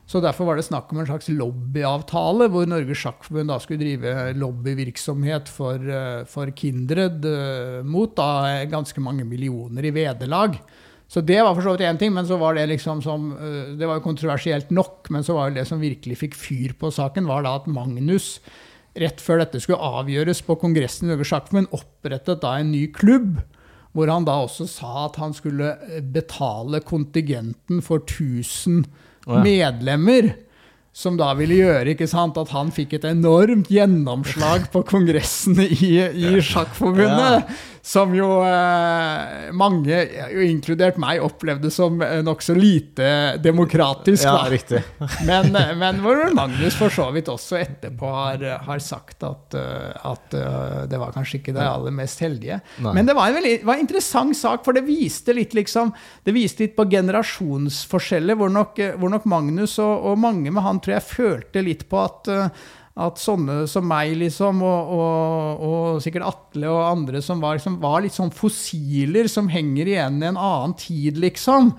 Så derfor var det snakk om en slags lobbyavtale, hvor Norges Sjakkforbund da skulle drive lobbyvirksomhet for, for Kindred mot da ganske mange millioner i vederlag. Så det var for så vidt én ting, men så var det liksom som eh, Det var jo kontroversielt nok, men så var det det som virkelig fikk fyr på saken, var da at Magnus rett før dette skulle avgjøres på Kongressen i Norges Sjakkforbund, opprettet da en ny klubb. Hvor han da også sa at han skulle eh, betale kontingenten for 1000 Å ja. medlemmer. Som da ville gjøre ikke sant, at han fikk et enormt gjennomslag på kongressen i, i Sjakkforbundet. Som jo eh, mange, jo inkludert meg, opplevde som eh, nokså lite demokratisk. ja, da. riktig. Men, men hvor Magnus for så vidt også etterpå har, har sagt at, uh, at uh, det var kanskje ikke det aller mest heldige. Nei. Men det var en veldig var en interessant sak, for det viste litt liksom, det viste litt på generasjonsforskjeller, hvor nok, hvor nok Magnus og, og mange med han tror jeg følte litt på at uh, at sånne som meg, liksom, og, og, og sikkert Atle og andre som var, liksom, var litt sånn fossiler som henger igjen i en annen tid, liksom.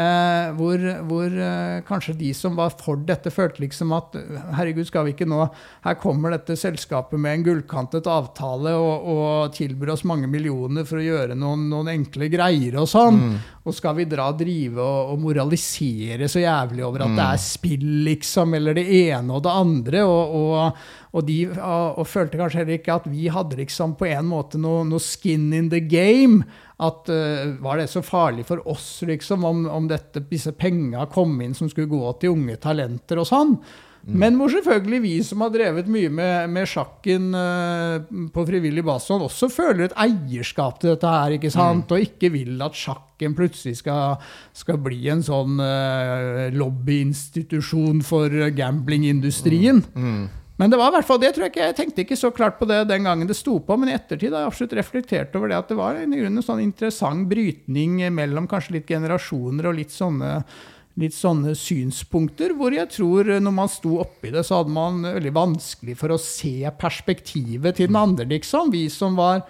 Eh, hvor hvor eh, kanskje de som var for dette, følte liksom at herregud, skal vi ikke nå Her kommer dette selskapet med en gullkantet avtale og, og tilbyr oss mange millioner for å gjøre noen, noen enkle greier og sånn. Og skal vi dra drive og, og moralisere så jævlig over at det er spill, liksom, eller det ene og det andre? og, og og de og, og følte kanskje heller ikke at vi hadde liksom på en måte noe, noe skin in the game. At uh, Var det så farlig for oss liksom, om, om dette, disse penga kom inn som skulle gå til unge talenter og sånn? Men hvor selvfølgelig vi som har drevet mye med, med sjakken uh, på frivillig basis, også føler et eierskap til dette her, ikke sant? Og ikke vil at sjakken plutselig skal, skal bli en sånn uh, lobbyinstitusjon for gamblingindustrien. Men det var i hvert fall det, tror jeg ikke. Jeg tenkte ikke så klart på det den gangen det sto på, men i ettertid har jeg absolutt reflektert over det at det var i grunnen en sånn interessant brytning mellom kanskje litt generasjoner og litt sånne, litt sånne synspunkter, hvor jeg tror når man sto oppi det, så hadde man veldig vanskelig for å se perspektivet til den andre, liksom. Vi som var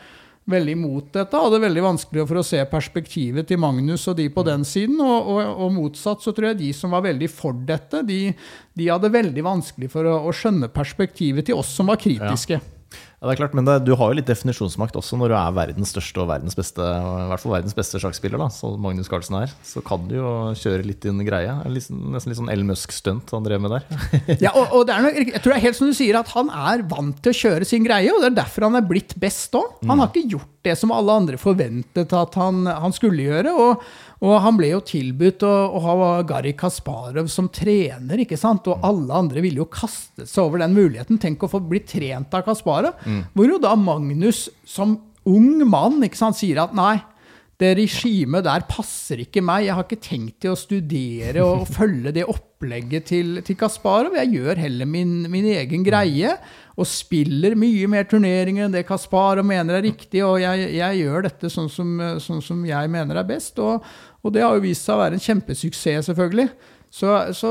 veldig imot dette, hadde veldig vanskelig for å se perspektivet til Magnus og de på den siden. Og, og, og motsatt så tror jeg de som var veldig for dette, de, de hadde veldig vanskelig for å, å skjønne perspektivet til oss som var kritiske. Ja, det er klart, Men det, du har jo litt definisjonsmakt også når du er verdens største og verdens beste i hvert fall verdens beste sjakkspiller, da, som Magnus Carlsen er. Så kan du jo kjøre litt din greie. Litt, nesten litt sånn El Musk-stunt han drev med der. [laughs] Ja, og, og det nok, jeg tror det er helt som du sier, at han er vant til å kjøre sin greie, og det er derfor han er blitt best òg. Han har ikke gjort det som alle andre forventet at han, han skulle gjøre. og og han ble jo tilbudt å, å ha Gary Kasparov som trener, ikke sant? og alle andre ville jo kastet seg over den muligheten. Tenk å få bli trent av Kasparov. Hvor jo da Magnus som ung mann ikke sant, sier at nei, det regimet der passer ikke meg. Jeg har ikke tenkt til å studere og [laughs] følge det opplegget til, til Kasparov. Jeg gjør heller min, min, egen greie og spiller mye mer turneringer enn det Kasparov mener er riktig. Og jeg, jeg gjør dette sånn som, sånn som, jeg mener er best. Og, og det har jo vist seg å være en kjempesuksess, selvfølgelig. Så, så,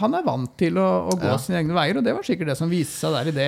han er vant til å, å gå ja. sine egne veier, og det var sikkert det som viste seg der i det,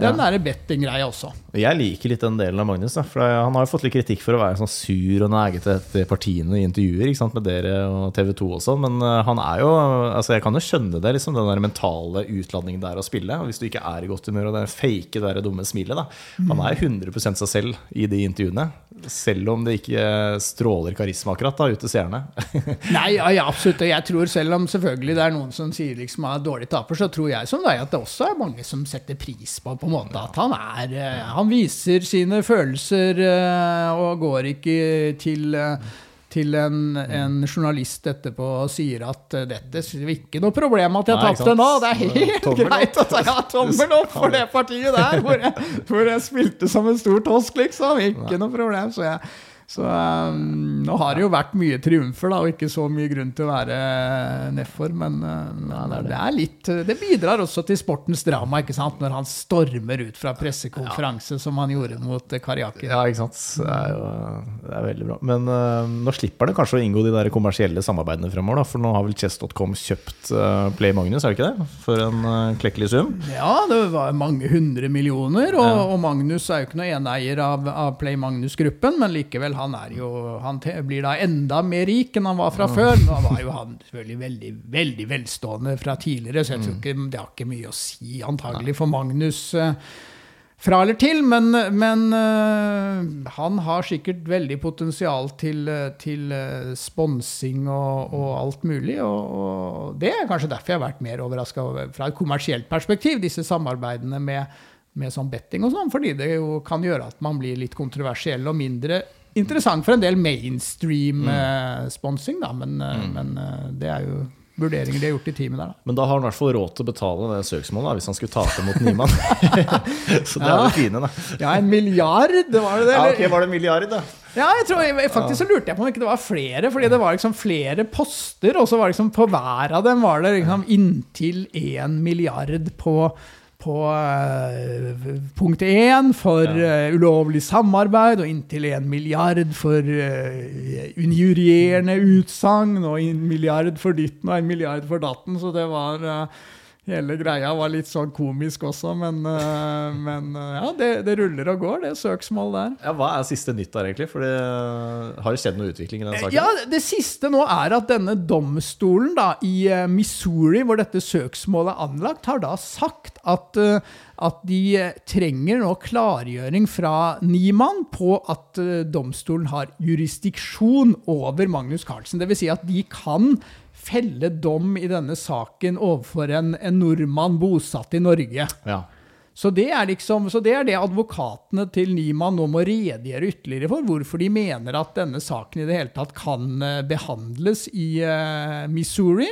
den ja. betting-greia også. Jeg liker litt den delen av Magnus. Da, for Han har jo fått litt kritikk for å være sånn sur og negete etter partiene i intervjuer ikke sant, med dere og TV 2 også, men uh, han er jo altså Jeg kan jo skjønne det, liksom, den der mentale utladningen der å spille. Hvis du ikke er i godt humør og det fake det der dumme smilet da. Han er 100% seg selv i de intervjuene, selv om det ikke stråler karisma akkurat da, ut til seerne. [laughs] Nei, ja, absolutt. Jeg tror selv om selvfølgelig det er noen som sier liksom er dårlig taper, så tror jeg som deg at det også er mange som setter pris på på en måte at han er eh, Han viser sine følelser eh, og går ikke til eh, til en, en, journalist etterpå og sier at dette er ikke noe problem at jeg tapte nå. Det er helt tommel greit å jeg ja, tommel opp for det partiet der, hvor jeg, hvor jeg spilte som en stor tosk, liksom. Ikke noe problem. Så jeg, så um, nå har det jo vært mye triumfer, da, og ikke så mye grunn til å være nedfor. Men, uh, ja, det, er litt Det bidrar også til sportens drama, ikke sant? når han stormer ut fra pressekonferanse, som han gjorde mot Kariaki. Ja, ikke sant. Det er jo det er veldig bra. Men uh, nå slipper det kanskje å inngå de der kommersielle samarbeidene fremover, da, for nå har vel Chess.com kjøpt uh, Play Magnus, er det ikke det? For en uh, klekkelig sum? Ja, det var mange hundre millioner, og, ja. og Magnus er jo ikke noe eneeier av, av Play Magnus-gruppen, men likevel han, jo, han blir da enda mer rik enn han var fra før. Nå var jo han selvfølgelig veldig, veldig velstående fra tidligere, så jeg tror mm. ikke det har ikke mye å si antagelig for Magnus uh, fra eller til. Men, men uh, han har sikkert veldig potensial til, til uh, sponsing og, og, alt mulig. Og, og, det er kanskje derfor jeg har vært mer overraska fra et kommersielt perspektiv, disse samarbeidene med med sånn betting og sånn, fordi det jo kan gjøre at man blir litt kontroversiell og mindre interessant for en del mainstream-sponsing, mm. uh, men, uh, mm. men uh, det er jo vurderinger de har gjort i teamet der. Da. Men da har han i hvert fall råd til å betale det søksmålet, da, hvis han skulle tape mot Nyman. [laughs] så det ja. er jo fine, da. ja, en milliard, var det det? Ja, ok, var det en milliard, da? Ja, jeg tror, faktisk så lurte jeg på om ikke det var flere, fordi det var liksom flere poster, og så var liksom på hver av dem var det liksom inntil én milliard på på uh, punkt én for uh, ulovlig samarbeid og inntil en milliard for uh, injurierende utsagn og en milliard for ditten og en milliard for datten. Så det var Hele greia var litt sånn komisk også, men, uh, men uh, ja, det, det, ruller og går, det søksmål der. Ja, Hva er siste nytt der, egentlig? For det har jo skjedd noe utvikling i den saken? Ja, Det siste nå er at denne domstolen da, i Missouri, hvor dette søksmålet er anlagt, har da sagt at, at de trenger nå klargjøring fra Niemann på at domstolen har jurisdiksjon over Magnus Carlsen. Dvs. Si at de kan felle dom i denne saken overfor en, en nordmann bosatt i Norge. Ja. Så det, liksom, så det, er det advokatene til Niemann nå må redegjøre ytterligere for. Hvorfor de mener at denne saken i det hele tatt kan eh, behandles i uh, Missouri.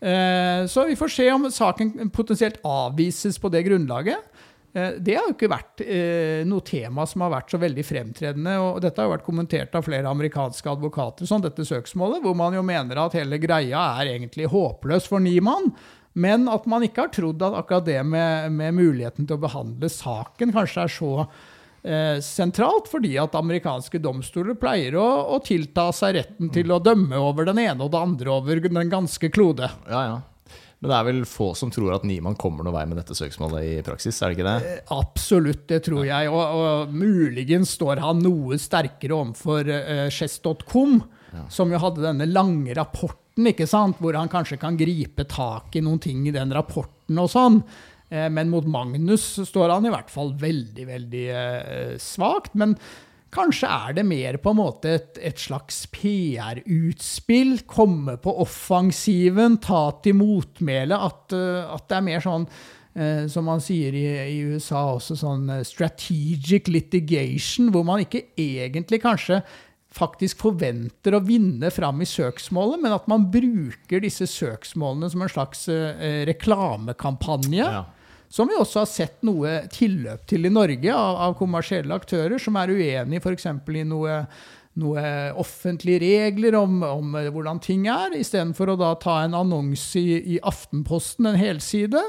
Uh, så vi får se om saken potensielt avvises på det grunnlaget. Eh, det har jo ikke vært eh, noe tema som har vært så veldig fremtredende. og Dette har jo vært kommentert av flere amerikanske advokater, sånn dette søksmålet, hvor man jo mener at hele greia er egentlig håpløs for Niemann. Men at man ikke har trodd at akkurat det med, med muligheten til å behandle saken kanskje er så eh, sentralt, fordi at amerikanske domstoler pleier å, å tilta seg retten til å dømme over den ene og det andre over den ganske klode. Ja, ja. Men det er vel få som tror at Niemann kommer noen vei med dette søksmålet i praksis? er det ikke det? Eh, absolutt, det tror jeg. Og, og muligens står han noe sterkere overfor uh, Chess.com, ja. som jo hadde denne lange rapporten, ikke sant? hvor han kanskje kan gripe tak i noen ting i den rapporten og sånn. Uh, men mot Magnus står han i hvert fall veldig, veldig uh, svakt. Men Kanskje er det mer på en måte et, et slags PR-utspill. Komme på offensiven, ta til motmæle. At, uh, at, det er mer sånn, uh, som man sier i, i, USA også, sånn uh, strategic litigation, hvor man ikke egentlig kanskje faktisk forventer å vinne fram i søksmålet, men at man bruker disse søksmålene som en slags reklamekampanje. Ja som vi også har sett noe tilløp til i Norge av, av kommersielle aktører som er uenig f.eks. i noe, noe offentlige regler om, om eh, hvordan ting er, istedenfor å da ta en annonse i, i Aftenposten, en helside.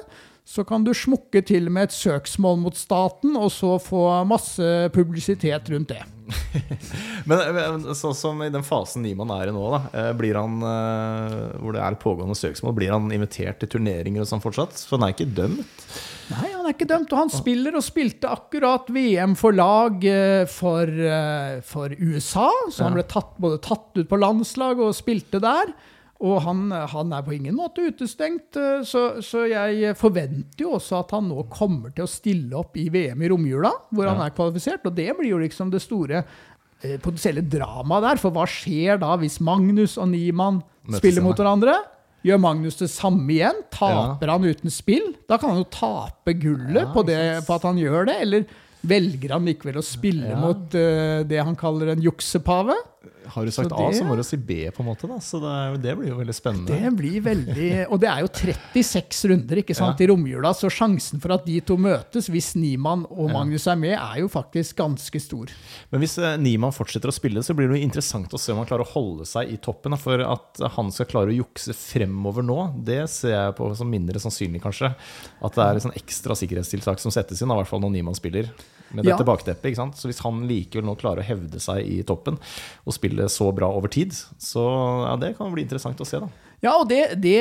Så kan du smukke til med et søksmål mot staten, og så få masse publisitet rundt det. [laughs] Men sånn som i den fasen Niemann er i nå, da, eh, blir han, eh, hvor det er pågående søksmål, blir han invitert til turneringer og sånn fortsatt? For han er ikke dømt? Nei, han er ikke dømt, og han spiller og spilte akkurat VM for lag eh, for, for USA. Så han ble tatt, både tatt ut på landslag og spilte der. Og han, han er på ingen måte utestengt, eh, så, så jeg forventer jo også at han nå kommer til å stille opp i VM i romjula, hvor han er kvalifisert. Og det blir jo liksom det store eh, potensielle dramaet der. For hva skjer da hvis Magnus og Niemann spiller mot hverandre? Gjør Magnus det samme igjen? Ja. Taper han uten spill? Da kan han jo tape gullet Ja, på, det, på at han gjør det. Eller velger han likevel å spille Ja. mot uh, det han kaller en juksepave? Har du sagt Så A, så må du si B, på en måte. da Så det, er det blir jo veldig spennende. Det blir veldig Og det er jo 36 runder ikke sant, Ja. i romjula, så sjansen for at de to møtes, hvis Niemann og Magnus er med, er jo faktisk ganske stor. Men hvis eh, Niemann fortsetter å spille, så blir det jo interessant å se om han klarer å holde seg i toppen. For at han skal klare å jukse fremover nå, det ser jeg på som mindre sannsynlig, kanskje. At det er et sånn ekstra sikkerhetstiltak som settes inn, i hvert fall når Niemann spiller. Med Ja. dette bakteppet, ikke sant? Så hvis han likevel nå klarer å hevde seg i toppen og spille så bra over tid, så ja, det kan bli interessant å se, da. Ja, og det, det,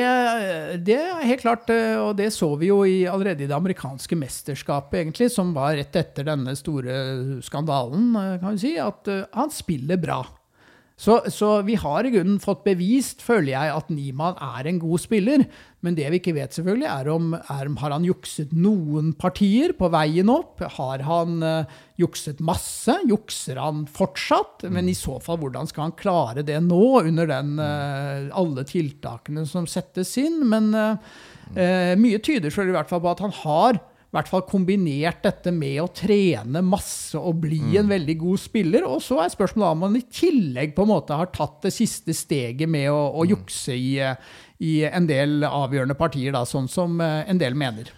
det er helt klart, eh, og det så vi jo i, allerede i det amerikanske mesterskapet, egentlig, som var rett etter denne store skandalen, eh, kan vi si, at eh, han spiller bra. Så, så vi har i grunnen fått bevist, føler jeg, at Niemann er en god spiller. Men det vi ikke vet, selvfølgelig, er om, er har han jukset noen partier på veien opp. Har han uh, jukset masse? Jukser han fortsatt? Men i så fall, hvordan skal han klare det nå, under den, uh, alle tiltakene som settes inn? Men uh, mye tyder selv i hvert fall på at han har hvert fall kombinert dette med å trene masse og bli en veldig god spiller. Og så er spørsmålet om man i tillegg på en måte har tatt det siste steget med å, å jukse i, i en del avgjørende partier, da, sånn som eh, en del mener.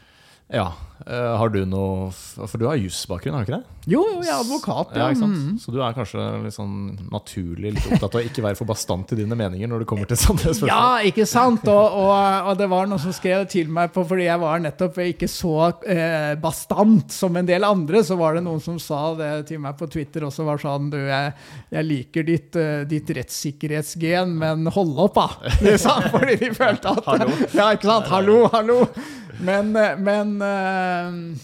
Ja. Eh, har du noe For du har jusbakgrunn, har du ikke det? Jo, jo, jeg er advokat, Ja, ja. Mm. Så du er kanskje litt sånn naturlig litt opptatt av å ikke være for bastant i dine meninger når det kommer til [laughs] sånne spørsmål? Ja, ikke sant? Og, og, og det var noen som skrev til meg på, fordi jeg var nettopp ikke så eh, bastant som en del andre. Så var det noen som sa det til meg på Twitter også, var sånn Du, jeg, jeg liker ditt, eh, ditt rettssikkerhetsgen, men hold opp, da! [laughs] Liksom, fordi de følte at Hallo. [laughs] Ja, ikke sant? Hallo, hallo! Men, eh, men eh,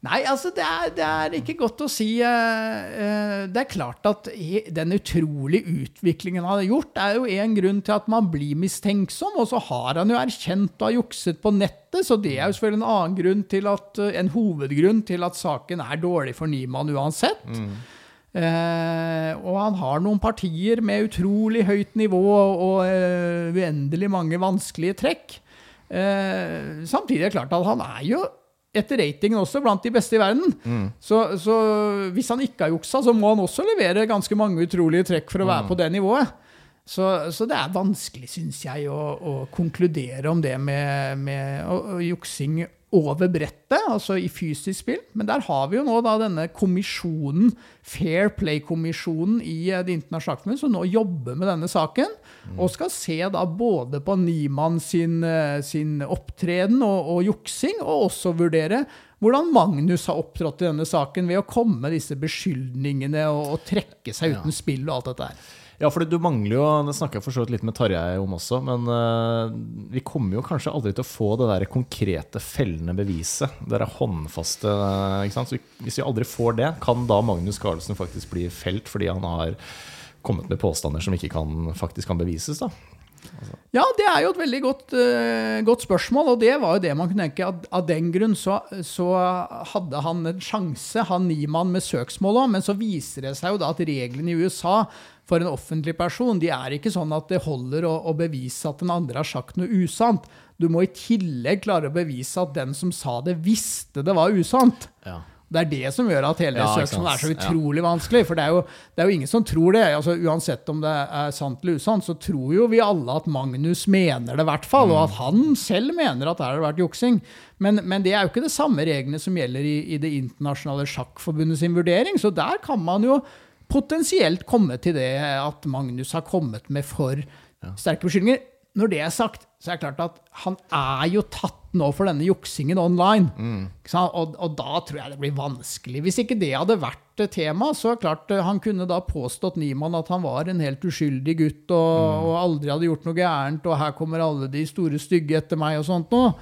Nei, altså det er, det er ikke godt å si. eh, Det er klart at den utrolige utviklingen han har gjort, er jo en grunn til at man blir mistenksom. Og så har han jo erkjent å ha jukset på nettet, så det er jo selvfølgelig en annen grunn til at, en hovedgrunn til at saken er dårlig for Niemann uansett. Eh, og han har noen partier med utrolig høyt nivå og eh, uendelig mange vanskelige trekk. Eh, samtidig er det klart at han er jo etter ratingen også blant de beste i verden. Så, så hvis han ikke har juksa, så må han også levere ganske mange utrolige trekk for å være på det nivået. Så, så det er vanskelig, syns jeg, å, å konkludere om det med, med å, å juksing over brettet, altså i fysisk spill. Men der har vi jo nå da denne kommisjonen, Fair Play-kommisjonen i eh, Det internasjonale som nå jobber med denne saken. Og skal se da både på Niemann sin, eh, sin opptreden og, og juksing, og også vurdere hvordan Magnus har opptrådt i denne saken ved å komme med disse beskyldningene og, og trekke seg uten spill og alt dette her. Ja, for du mangler jo Det snakka jeg for så vidt litt med Tarjei om også, men eh, vi kommer jo kanskje aldri til å få det der konkrete fellende beviset. Det der håndfaste ikke sant? Så Hvis vi aldri får det, kan da Magnus Carlsen faktisk bli felt fordi han har kommet med påstander som ikke kan, faktisk kan bevises? da? Ja, det er jo et veldig godt, uh, godt spørsmål, og det var jo det man kunne tenke. At, av den grunn så, så hadde han en sjanse, han Niemann, med søksmål òg, men så viser det seg jo da at reglene i USA for en offentlig person, de er ikke sånn at det holder å, å bevise at den andre har sagt noe usant. Du må i tillegg klare å bevise at den som sa det, visste det var usant. Ja. Det er det som gjør at hele Ja, søksmålet er så utrolig Ja. vanskelig. For det er, jo, det er jo ingen som tror det. Altså, uansett om det er sant eller usant, så tror jo vi alle at Magnus mener det, i hvert fall. Og at han selv mener at det har vært juksing. Men, men det er jo ikke det samme reglene som gjelder i, i Det internasjonale sjakkforbundet sin vurdering. Så der kan man jo potensielt komme til det at Magnus har kommet med for sterke beskyldninger. Når det er sagt, så er det klart at han er jo tatt nå for denne juksingen online. Sant? Og, og da tror jeg det blir vanskelig. Hvis ikke det hadde vært tema, så klart eh, han kunne da påstått Niemann at han var en helt uskyldig gutt og, og aldri hadde gjort noe gærent, og her kommer alle de store stygge etter meg og sånt noe.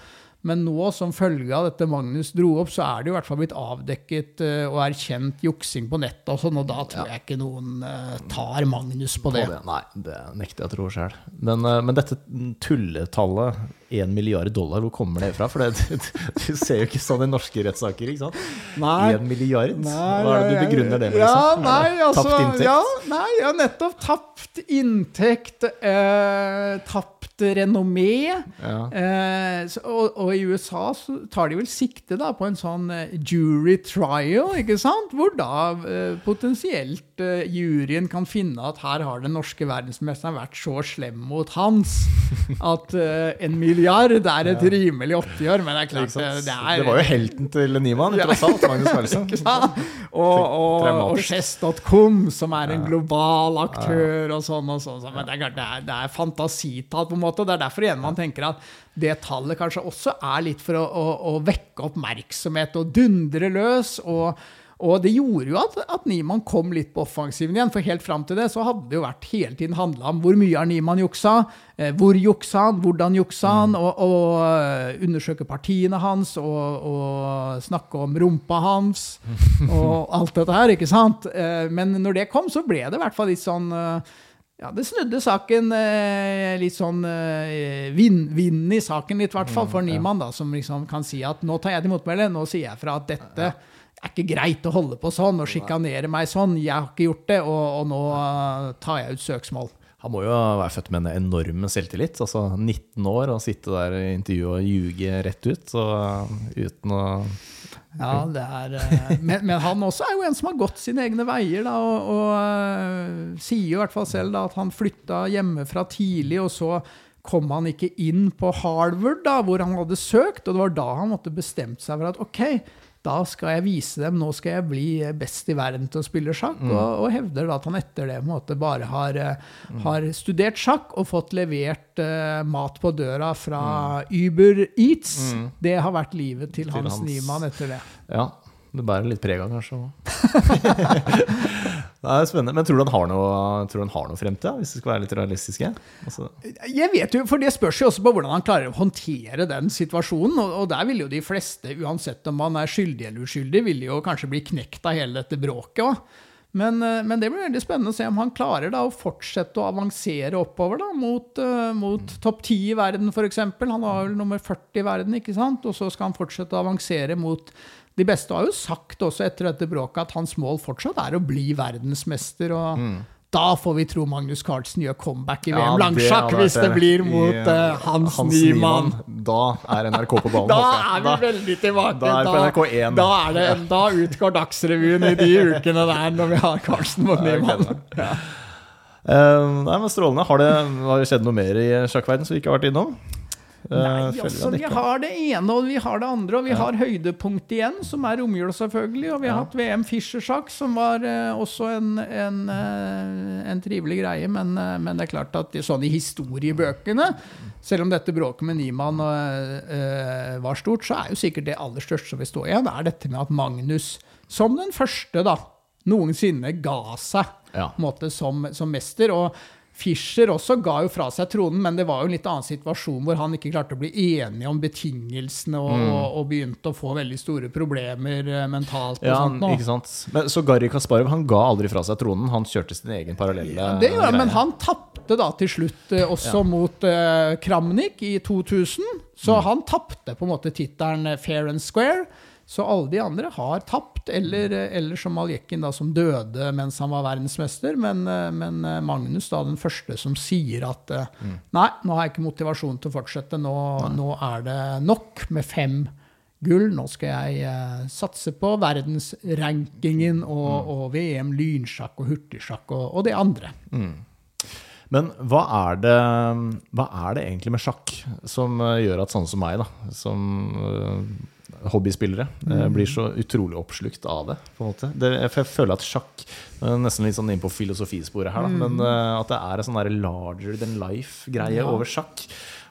Men nå, som følge av dette Magnus dro opp, så er det jo i hvert fall blitt avdekket uh, og erkjent juksing på nettet og sånn, og da tror jeg ikke noen uh, tar Magnus på det. På det. Nei, det nekter jeg å tro sjøl. Men, uh, men dette tulletallet, 1 milliard dollar, hvor kommer det fra? For det, [laughs] du ser jo ikke sånn i norske rettssaker, ikke sant? Nei. 1 milliard? Nei, Hva er det du begrunner det med? Ja, Liksom? nei, Er altså, Tapt inntekt? Ja, nei, ja, nettopp. Tapt inntekt, eh, tapt renommé. Ja. Eh, så, og, og i USA så tar de vel sikte da på en sånn eh, jury trial, ikke sant? Hvor da eh, potensielt eh, juryen kan finne at her har den norske verdensmesteren vært så slem mot Hans at eh, en milliard er et rimelig oppgjør. Men det er klart, det, det er det var jo helten til Niemann, tross alt. Magnus [laughs] Carlsen. Og, og. Chess.com, som er en global aktør, og sånn og sånn. Men det er, klart, det er, det er fantasitall, på en måte. Det er derfor igjen man tenker at det tallet kanskje også er litt for å, å, å vekke oppmerksomhet og dundre løs. og og det gjorde jo at, at Niemann kom litt på offensiven igjen, for helt fram til det så hadde det jo vært hele tiden handla om hvor mye har Niemann juksa, eh, hvor juksa han, hvordan juksa han, og, og eh, undersøke partiene hans, og, og snakke om rumpa hans, [laughs] og alt dette her, ikke sant? Eh, Men når det kom, så ble det i hvert fall litt sånn eh, ja, det snudde saken eh, litt sånn eh, vinn, vind i saken litt, i hvert fall for Niemann, da, som liksom kan si at nå tar jeg til motmæle, nå sier jeg fra at dette er ikke greit å holde på sånn og sjikanere meg sånn. Jeg har ikke gjort det, og, og nå eh, tar jeg ut søksmål. Han må jo være født med en enorm selvtillit. Altså 19 år og sitte der i intervjuet og ljuge rett ut. Så uten å Ja, det er, eh, men, men han også er jo en som har gått sine egne veier, da, og, og eh, sier jo i hvert fall selv da, at han flytta hjemmefra tidlig, og så kom han ikke inn på Harvard, da, hvor han hadde søkt, og det var da han måtte bestemt seg for at ok, da skal jeg vise dem, nå skal jeg bli best i verden til å spille sjakk, og, og hevder da at han etter det måte bare har, mm. har studert sjakk og fått levert uh, mat på døra fra Uber Eats. Det har vært livet til, Hans, hans- Niemann etter det. Ja, det bærer litt preg av, kanskje. [laughs] det er spennende. Men tror du han har noe, tror han har noe fremtid, hvis vi skal være litt realistiske? Altså, Jeg vet jo, for Det spørs jo også på hvordan han klarer å håndtere den situasjonen. Og, og der vil jo de fleste, uansett om man er skyldig eller uskyldig, vil jo kanskje bli knekt av hele dette bråket òg. Men, eh, men det blir veldig spennende å se om han klarer da å fortsette å avansere oppover da, mot, uh, mot topp 10 i verden, f.eks. Han var vel nummer 40 i verden, ikke sant? og så skal han fortsette å avansere mot de beste. Har jo sagt også etter dette bråket at hans mål fortsatt er å bli verdensmester. og Da får vi tro Magnus Carlsen gjør comeback i VM ja, langsjakk, hvis det blir mot eh, Hans, Hans Niemann. Da er NRK på ballen. [laughs] Da er vi veldig tilbake. da er det NRK1. da, er det, [laughs] da utgår Dagsrevyen i de ukene der når vi har Carlsen mot Ja, Niemann. [laughs] nei, men Strålende. Har det, har det skjedd noe mer i sjakkverden som vi ikke har vært innom? Eh, Nei, altså, vi har det ene og vi har det andre, og vi har høydepunkt igjen, som er romjula, selvfølgelig. Og vi har hatt VM Fischer-sjakk, som var uh, også en, en, uh, en trivelig greie. Men, uh, men det er klart at sånn i historiebøkene, selv om dette bråket med Niemann eh, eh, var stort, så er jo sikkert det aller største som vil stå igjen, er dette med at Magnus, som den første, da, noensinne ga seg Ja. måte, som, som mester. Og Fischer også ga jo fra seg tronen, men det var jo en litt annen situasjon hvor han ikke klarte å bli enige om betingelsene og, Mm. og, begynte å få veldig store problemer eh, mentalt. og Ja, sånt nå. ikke sant? Men, så Garry Kasparov han ga aldri fra seg tronen. Han kjørte sin egen parallelle Det gjør han, men han tapte da til slutt også også mot uh, Kramnik i 2000. Så Mm. han tapte på en måte tittelen eh, fair and square. Så alle de andre har tapt, eller, eh, eller som Maljekin, da, som døde mens han var verdensmester. Men, eh, men eh, Magnus, da, den første som sier at eh, Mm. nei, nå har jeg ikke motivasjon til å fortsette. Nå, nå er det nok med fem gull. Nå skal jeg uh, satse på verdensrankingen og, Mm. og VM lynsjakk og hurtigsjakk og, og det andre. Men hva er, det, hva er det egentlig med sjakk som gjør at sånne som meg, da, som eh, hobbyspillere, eh, Mm. blir så utrolig oppslukt av det? på en måte? Det, jeg føler at sjakk Nesten litt sånn inn på filosofisporet her, da. Men eh, at det er en sånn larger than life-greie Ja. over sjakk.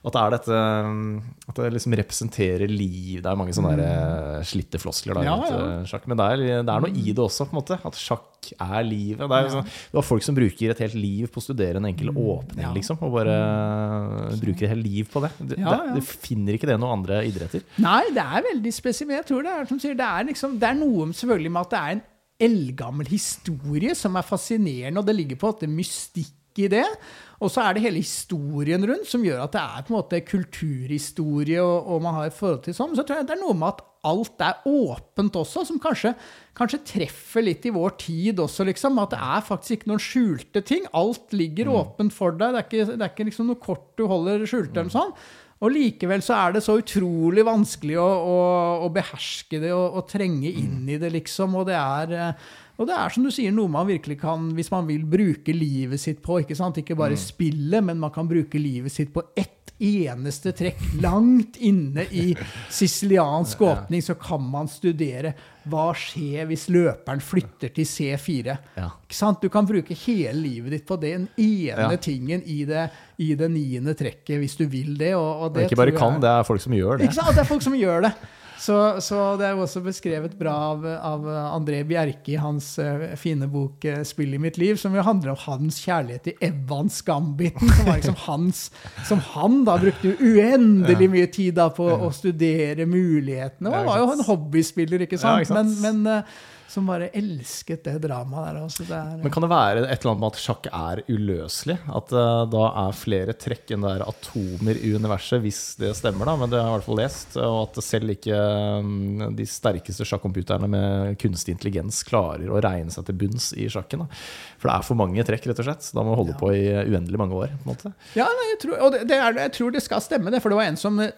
At det er dette mm, At det liksom representerer liv. Det er mange sånne mm. eh, slitte floskler da, Ja, ja. eh, sjakk. Men det er, det er noe i det også, på en måte. At sjakk er livet. Det er jo sånn, har folk som bruker et helt liv på å studere en enkel åpning, ja. liksom. Og bare bruker et helt liv på det. Du, Ja, ja. det. Finner ikke det noen andre idretter. Nei, det er veldig spesielt. Jeg tror det er som sier, det er, liksom, det er noe selvfølgelig med at det er en eldgammel historie som er fascinerende, og det ligger på en måte mystikk i det. Og så er det hele historien rundt som gjør at det er på en måte kulturhistorie, og, og man har et forhold til sånn. Så tror jeg det er noe med at alt er åpent også, som kanskje, kanskje treffer litt i vår tid også, liksom. At det er faktisk ikke noen skjulte ting. Alt ligger åpent for deg. Det er ikke, det er ikke liksom noe kort du holder skjult eller sånn. Og likevel så er det så utrolig vanskelig å, å, å beherske det og, trenge inn i det, liksom. Og det er eh, og det er som du sier, noe man virkelig kan, hvis man vil bruke livet sitt på. Ikke sant? Ikke bare spille, men man kan bruke livet sitt på ett eneste trekk. Langt inne i siciliansk åpning så kan man studere hva skjer hvis løperen flytter til C4. Ja. Ikke sant? Du kan bruke hele livet ditt på den ene Ja. tingen i det, i det niende trekket, hvis du vil det. Og, og Det det ikke bare jeg- kan, det er folk som gjør det. ikke sant? Det er folk som gjør det. Så, så det er jo også beskrevet bra av, av André Bjerke i hans uh, fine bok eh, 'Spill i mitt liv', som jo handler om hans kjærlighet til Evans Gambiten. Som liksom hans Som han da brukte uendelig mye tid da på å studere mulighetene. Og var jo en hobbyspiller, ikke sant? Men, men eh, som bare elsket det dramaet der. Også. det er, Men kan det være et eller annet med at sjakk er uløselig? At uh, da er flere trekk enn det er atomer i universet, hvis det stemmer, da. Men det har jeg i hvert fall lest. Og at selv ikke mm, de sterkeste sjakkomputerne med kunstig intelligens klarer å regne seg til bunns i sjakken. Da. For det er for mange trekk, rett og slett. Da må man holde på i uendelig mange år. på en måte. Ja, nei, jeg tror, og det, det er, jeg tror det skal stemme, det. For det var en som eh,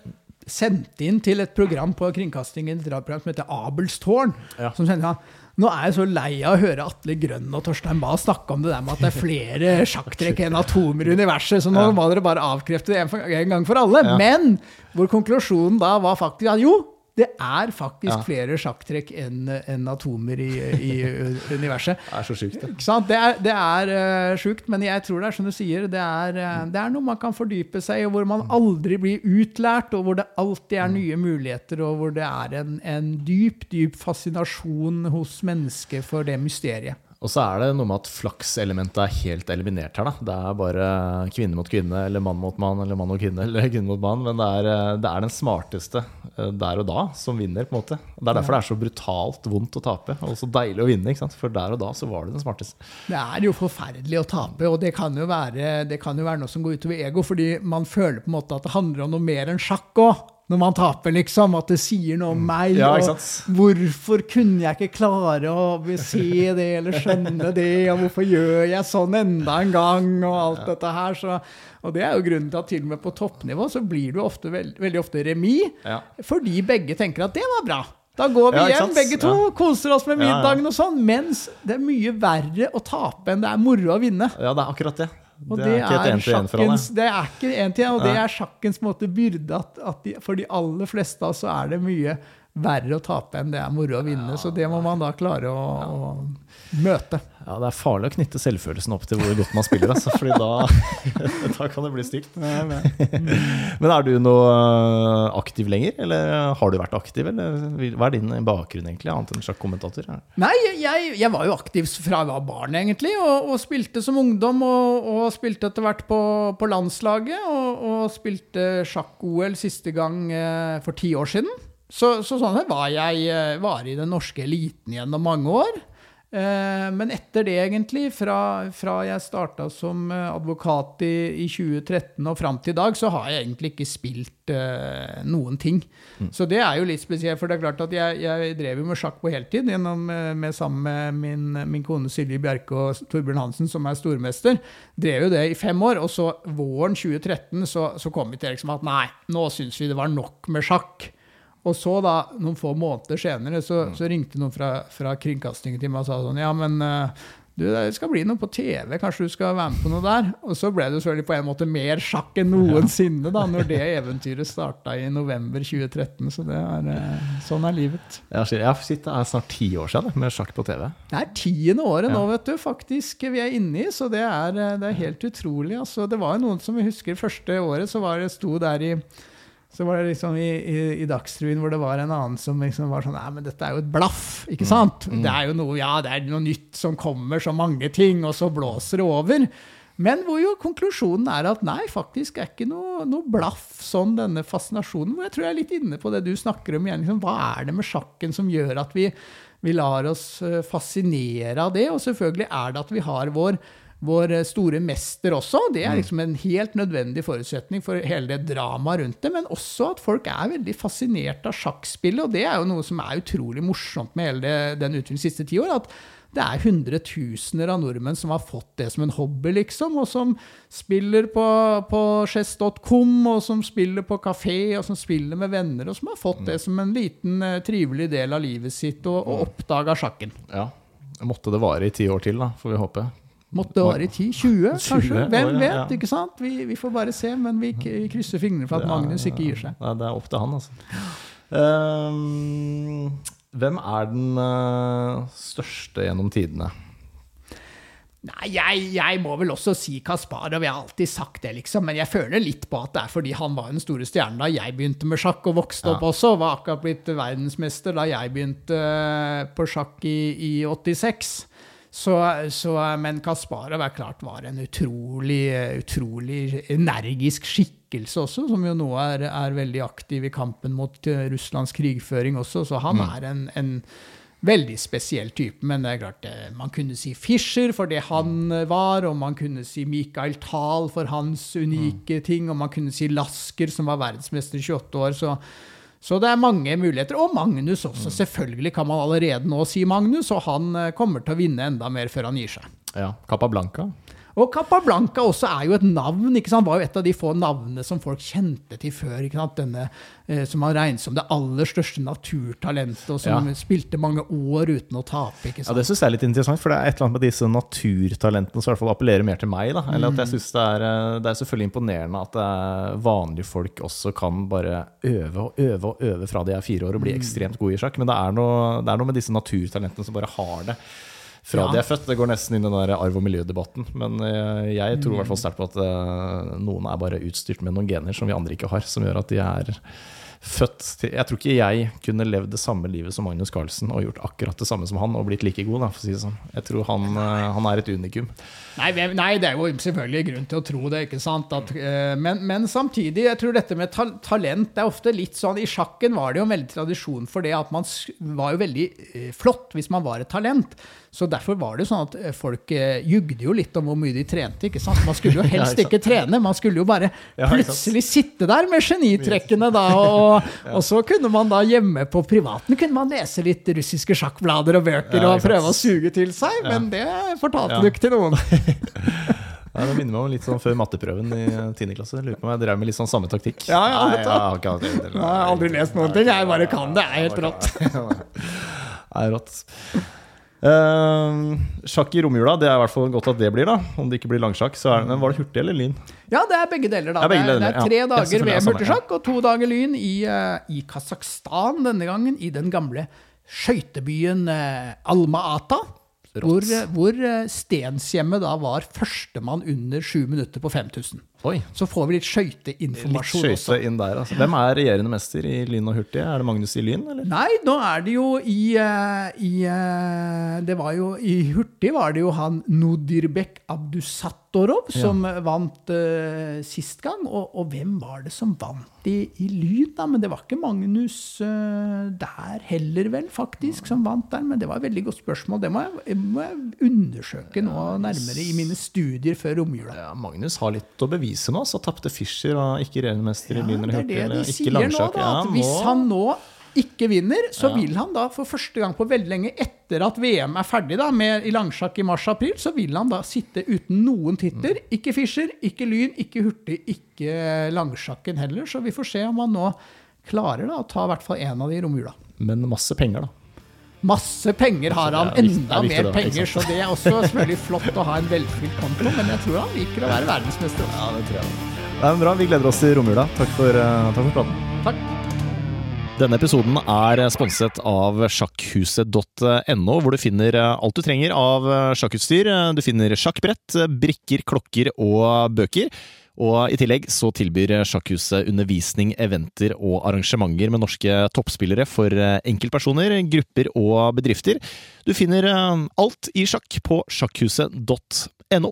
sendte inn til et program på kringkastingen et program som heter Abelstårn. Ja. Som sendte han nå er jeg så lei av å høre Atle Grønn og Torstein Bae snakke om det der med at det er flere [laughs] sjakktrekk enn atomer i universet, så nå må dere bare avkrefte det en, gang for alle. Men hvor konklusjonen da var faktisk at jo, det er faktisk Ja. flere sjakktrekk enn en atomer i, i [laughs] universet. Det er så sjukt, det. Det er, det er uh, sjukt, men jeg tror det er som du sier, det er, uh, det er noe man kan fordype seg i, hvor man aldri blir utlært, og hvor det alltid er nye muligheter, og hvor det er en, en dyp, dyp fascinasjon hos mennesket for det mysteriet. Og så er det noe med at flakselementet er helt eliminert her. da. Det er bare kvinne mot kvinne, eller mann mot mann, eller mann og kvinne, [laughs] eller kvinne mot mann. Men det er, eh, det er den smarteste eh, der og da som vinner. på en måte. Det er derfor det er så brutalt vondt å tape, og så deilig å vinne. For der og da så var det den smarteste. Det er jo forferdelig å tape, og det kan jo være, det kan jo være noe som går utover ego, fordi man føler på en måte at det handler om noe mer enn sjakk òg. Når man taper, liksom. At det sier noe om meg. Ja, og hvorfor kunne jeg ikke klare å se det eller skjønne det? Og hvorfor gjør jeg sånn enda en gang? Og alt dette her. Så, og det er jo grunnen til at til og med på toppnivå så blir du ofte, veld, veldig ofte remis. Ja. Fordi begge tenker at det var bra. Da går vi Ja, hjem, begge to, Ja. koser oss med Ja, ja. middagen og sånn. Mens det er mye verre å tape enn det er moro å vinne. Ja, det er akkurat det. Og det er ikke et én-til-én for alle. sjakkens, det er ikke en til en, og det er sjakkens måte, byrde at, at de, for de aller fleste av oss så er det mye verre å tape enn det er moro å vinne. Så det må man da klare å, å møte. Ja, Det er farlig å knytte selvfølelsen opp til hvor godt man spiller, altså, Fordi da, [laughs] da kan det bli stygt. [laughs] Men er du noe øh, aktiv lenger, eller har du vært aktiv? Eller hva er din bakgrunn, egentlig, annet enn sjakkommentator? Nei, jeg, jeg var jo aktiv fra jeg var barn, egentlig, og, og spilte som ungdom. Og, og spilte etter hvert på, på landslaget, og, og spilte sjakk-OL siste gang eh, for ti år siden. Så, så sånn var jeg eh, var i den norske eliten gjennom mange år. Eh, men etter det, egentlig, fra, fra jeg starta som eh, advokat i, i 2013 og fram til i dag, så har jeg egentlig ikke spilt uh, noen ting. Så det er jo litt spesielt, for det er klart at jeg, jeg drev jo med sjakk på heltid gjennom, med, sammen med min, min kone Silje Bjerke og Torbjørn Hansen, som er stormester. Drev jo det i fem år, og så våren 2013 så, så kom vi til liksom at nei, nå syns vi det var nok med sjakk. Og så da, noen få måneder senere, så, så ringte noen fra, fra kringkastingen til meg og sa sånn Ja, men eh, du, det skal bli noe på TV, kanskje du skal være med på noe der? Og så ble det selvfølgelig på en måte mer sjakk enn noensinne da, når det eventyret starta i november 2013. Så det er, eh, sånn er livet. Ja, shit, det er snart ti år siden med sjakk på TV. Det er tiende året nå, vet du, faktisk vi er inne i, så det er, eh, det er helt utrolig. Altså, det var jo noen som vi husker første året, så var det sto der i så var det liksom i, i, i Dagsrevyen hvor det var en annen som liksom var sånn Nei, men dette er jo et blaff, ikke sant? Det er jo noe, ja, det er noe nytt som kommer, så mange ting, og så blåser det over. Men hvor jo konklusjonen er at nei, faktisk er ikke noe, noe blaff sånn denne fascinasjonen. Hvor jeg tror jeg er litt inne på det du snakker om igjen. Liksom, hva er det med sjakken som gjør at vi, vi lar oss eh, fascinere av det? Og selvfølgelig er det at vi har vår vår eh, store mester også. Det er liksom en helt nødvendig forutsetning for hele det dramaet rundt det. Men også at folk er veldig fascinert av sjakkspillet. Og det er jo noe som er utrolig morsomt med hele det, den utviklingen de siste ti år. At det er hundretusener av nordmenn som har fått det som en hobby, liksom. Og som spiller på, på chess.com, og som spiller på kafé, og som spiller med venner. Og som har fått det som en liten, eh, trivelig del av livet sitt, og, og oppdaga sjakken. Ja. Måtte det vare i ti år til, da, får vi håpe. Måtte være i 10-20, kanskje. 20 Hvem ja, vet? ja. ikke sant? Vi, vi får bare se, men vi, vi krysser fingrene for at Magnus ikke gir seg. Det er opp til han, altså. Um, hvem er den uh, største gjennom tidene? Nei, jeg, jeg må vel også si Kasparov. Jeg har alltid sagt det, liksom. Men jeg føler litt på at det er fordi han var den store stjernen da jeg begynte med sjakk og vokste opp også. Var akkurat blitt verdensmester da jeg begynte eh, på sjakk i, i 86. Så, så, men Kasparov er klart var en utrolig, utrolig energisk skikkelse også, som jo nå er, er veldig aktiv i kampen mot eh, Russlands krigføring også. Så han er en, en veldig spesiell type. Men det er klart, eh, man kunne si Fischer for det han eh, var, og man kunne si Mikael Thal for hans unike ting, og man kunne si Lasker, som var verdensmester i 28 år. så så det er mange muligheter. Og Magnus også. Selvfølgelig kan man allerede nå si Magnus, og han eh, kommer til å vinne enda mer før han gir seg. Ja, Capablanca. Og Capablanca også er jo et navn. ikke sant? Var jo et av de få navnene som folk kjente til før. ikke sant? Denne eh, Som man regnet som det aller største naturtalentet, og som Ja. spilte mange år uten å tape. ikke Ja. Det syns jeg er litt interessant, for det er et eller annet med disse naturtalentene som i hvert fall appellerer mer til meg. Da. Eller at jeg synes det er, eh, det er selvfølgelig imponerende at eh, vanlige folk også kan bare øve og øve og øve fra de er fire år og bli ekstremt gode i sjakk. Men det er, noe, det er noe med disse naturtalentene som bare har det fra Ja. de er født. Det går nesten inn i den der arv- og miljødebatten. Men eh, jeg tror i hvert fall sterkt på at eh, noen er bare utstyrt med noen gener som vi andre ikke har, som gjør at de er født til Jeg tror ikke jeg kunne levd det samme livet som Magnus Carlsen og gjort akkurat det samme som han og blitt like god, da, for å si det sånn. Jeg tror han, eh, han er et unikum. Nei, nei, det er jo selvfølgelig grunn til å tro det. ikke sant? At, eh, men, men samtidig, jeg tror dette med tal talent det er ofte litt sånn I sjakken var det jo en veldig tradisjon for det at man var jo veldig eh, flott hvis man var et talent. Så derfor var det jo sånn at eh, folk jugde jo litt om hvor mye de trente. ikke sant? Man skulle jo [laughs] helst ikke trene, man skulle jo bare [laughs] plutselig sitte der med genitrekkene, da. Og, [laughs] og så kunne man da hjemme på privaten kunne man lese litt russiske sjakkblader og bøker og prøve å suge til seg, men det fortalte du ikke til noen. Ja, det minner meg om litt sånn før matteprøven i 10. klasse. Lurer på om jeg drev med litt sånn samme taktikk. Ja, ja, Nei, jeg har ikke hatt det. Jeg har aldri lest noen ting, jeg bare kan det. Det er helt rått. [laughs] Det er rått. Uh, sjakk i romjula, det er i hvert fall godt at det blir, da. Om det ikke blir langsjakk. Så er det, men var det hurtig eller lyn? Ja, det er begge deler, da. Det, er, deler, det er tre ja. Dager ja, VM hurtigsjakk og to dager lyn i, uh, i Kasakhstan denne gangen, i den gamle skøytebyen uh, Alma-Ata. Hvor, eh, hvor eh, Stenshjemmet da var førstemann under sju minutter på 5000. Oi, Så får vi litt litt skøyteinformasjon også. skøyte inn der. Altså. Hvem er regjerende mester i lyn og hurtig? Er det Magnus i lyn, eller? Nei, nå er det jo i, eh, i eh, Det var jo I hurtig var det jo han Nodirbek Abdusatorov som vant uh, sist gang. Og, og hvem var det som vant i, i lyn, da? Men det var ikke Magnus uh, der heller, vel, faktisk, som vant der. Men det var et veldig godt spørsmål. Det må jeg, må jeg undersøke nå nærmere i mine studier før romjula. Ja, Magnus har litt å bevise nå. Så tapte Fischer og ikke regjerende mester i Ja, det er det de sier nå, da. At hvis han nå ikke vinner, så vil han da for første gang på veldig lenge, etter at VM er ferdig da, med, i langsjakk i mars-april, så vil han da sitte uten noen titler. Mm. Ikke Fischer, ikke Lyn, ikke Hurtig, ikke langsjakken heller. Så vi får se om han nå klarer da, å ta i hvert fall én av de i romjula. Men masse penger, da. Masse penger har han, enda er mer penger, så det er også selvfølgelig flott å ha en velfylt konto, men jeg tror han liker å være verdensmester. også. Ja, det tror jeg. Det er bra, Vi gleder oss til romjula. Takk for, eh, takk for praten. Takk. Denne episoden er sponset av sjakkhuset.no, hvor du finner eh, alt du trenger av eh, sjakkutstyr. Du finner sjakkbrett, brikker, klokker og bøker. Og I tillegg så tilbyr Sjakkhuset undervisning, eventer og arrangementer med norske toppspillere for eh, enkeltpersoner, grupper og bedrifter. Du finner eh, alt i sjakk på sjakkhuset.no.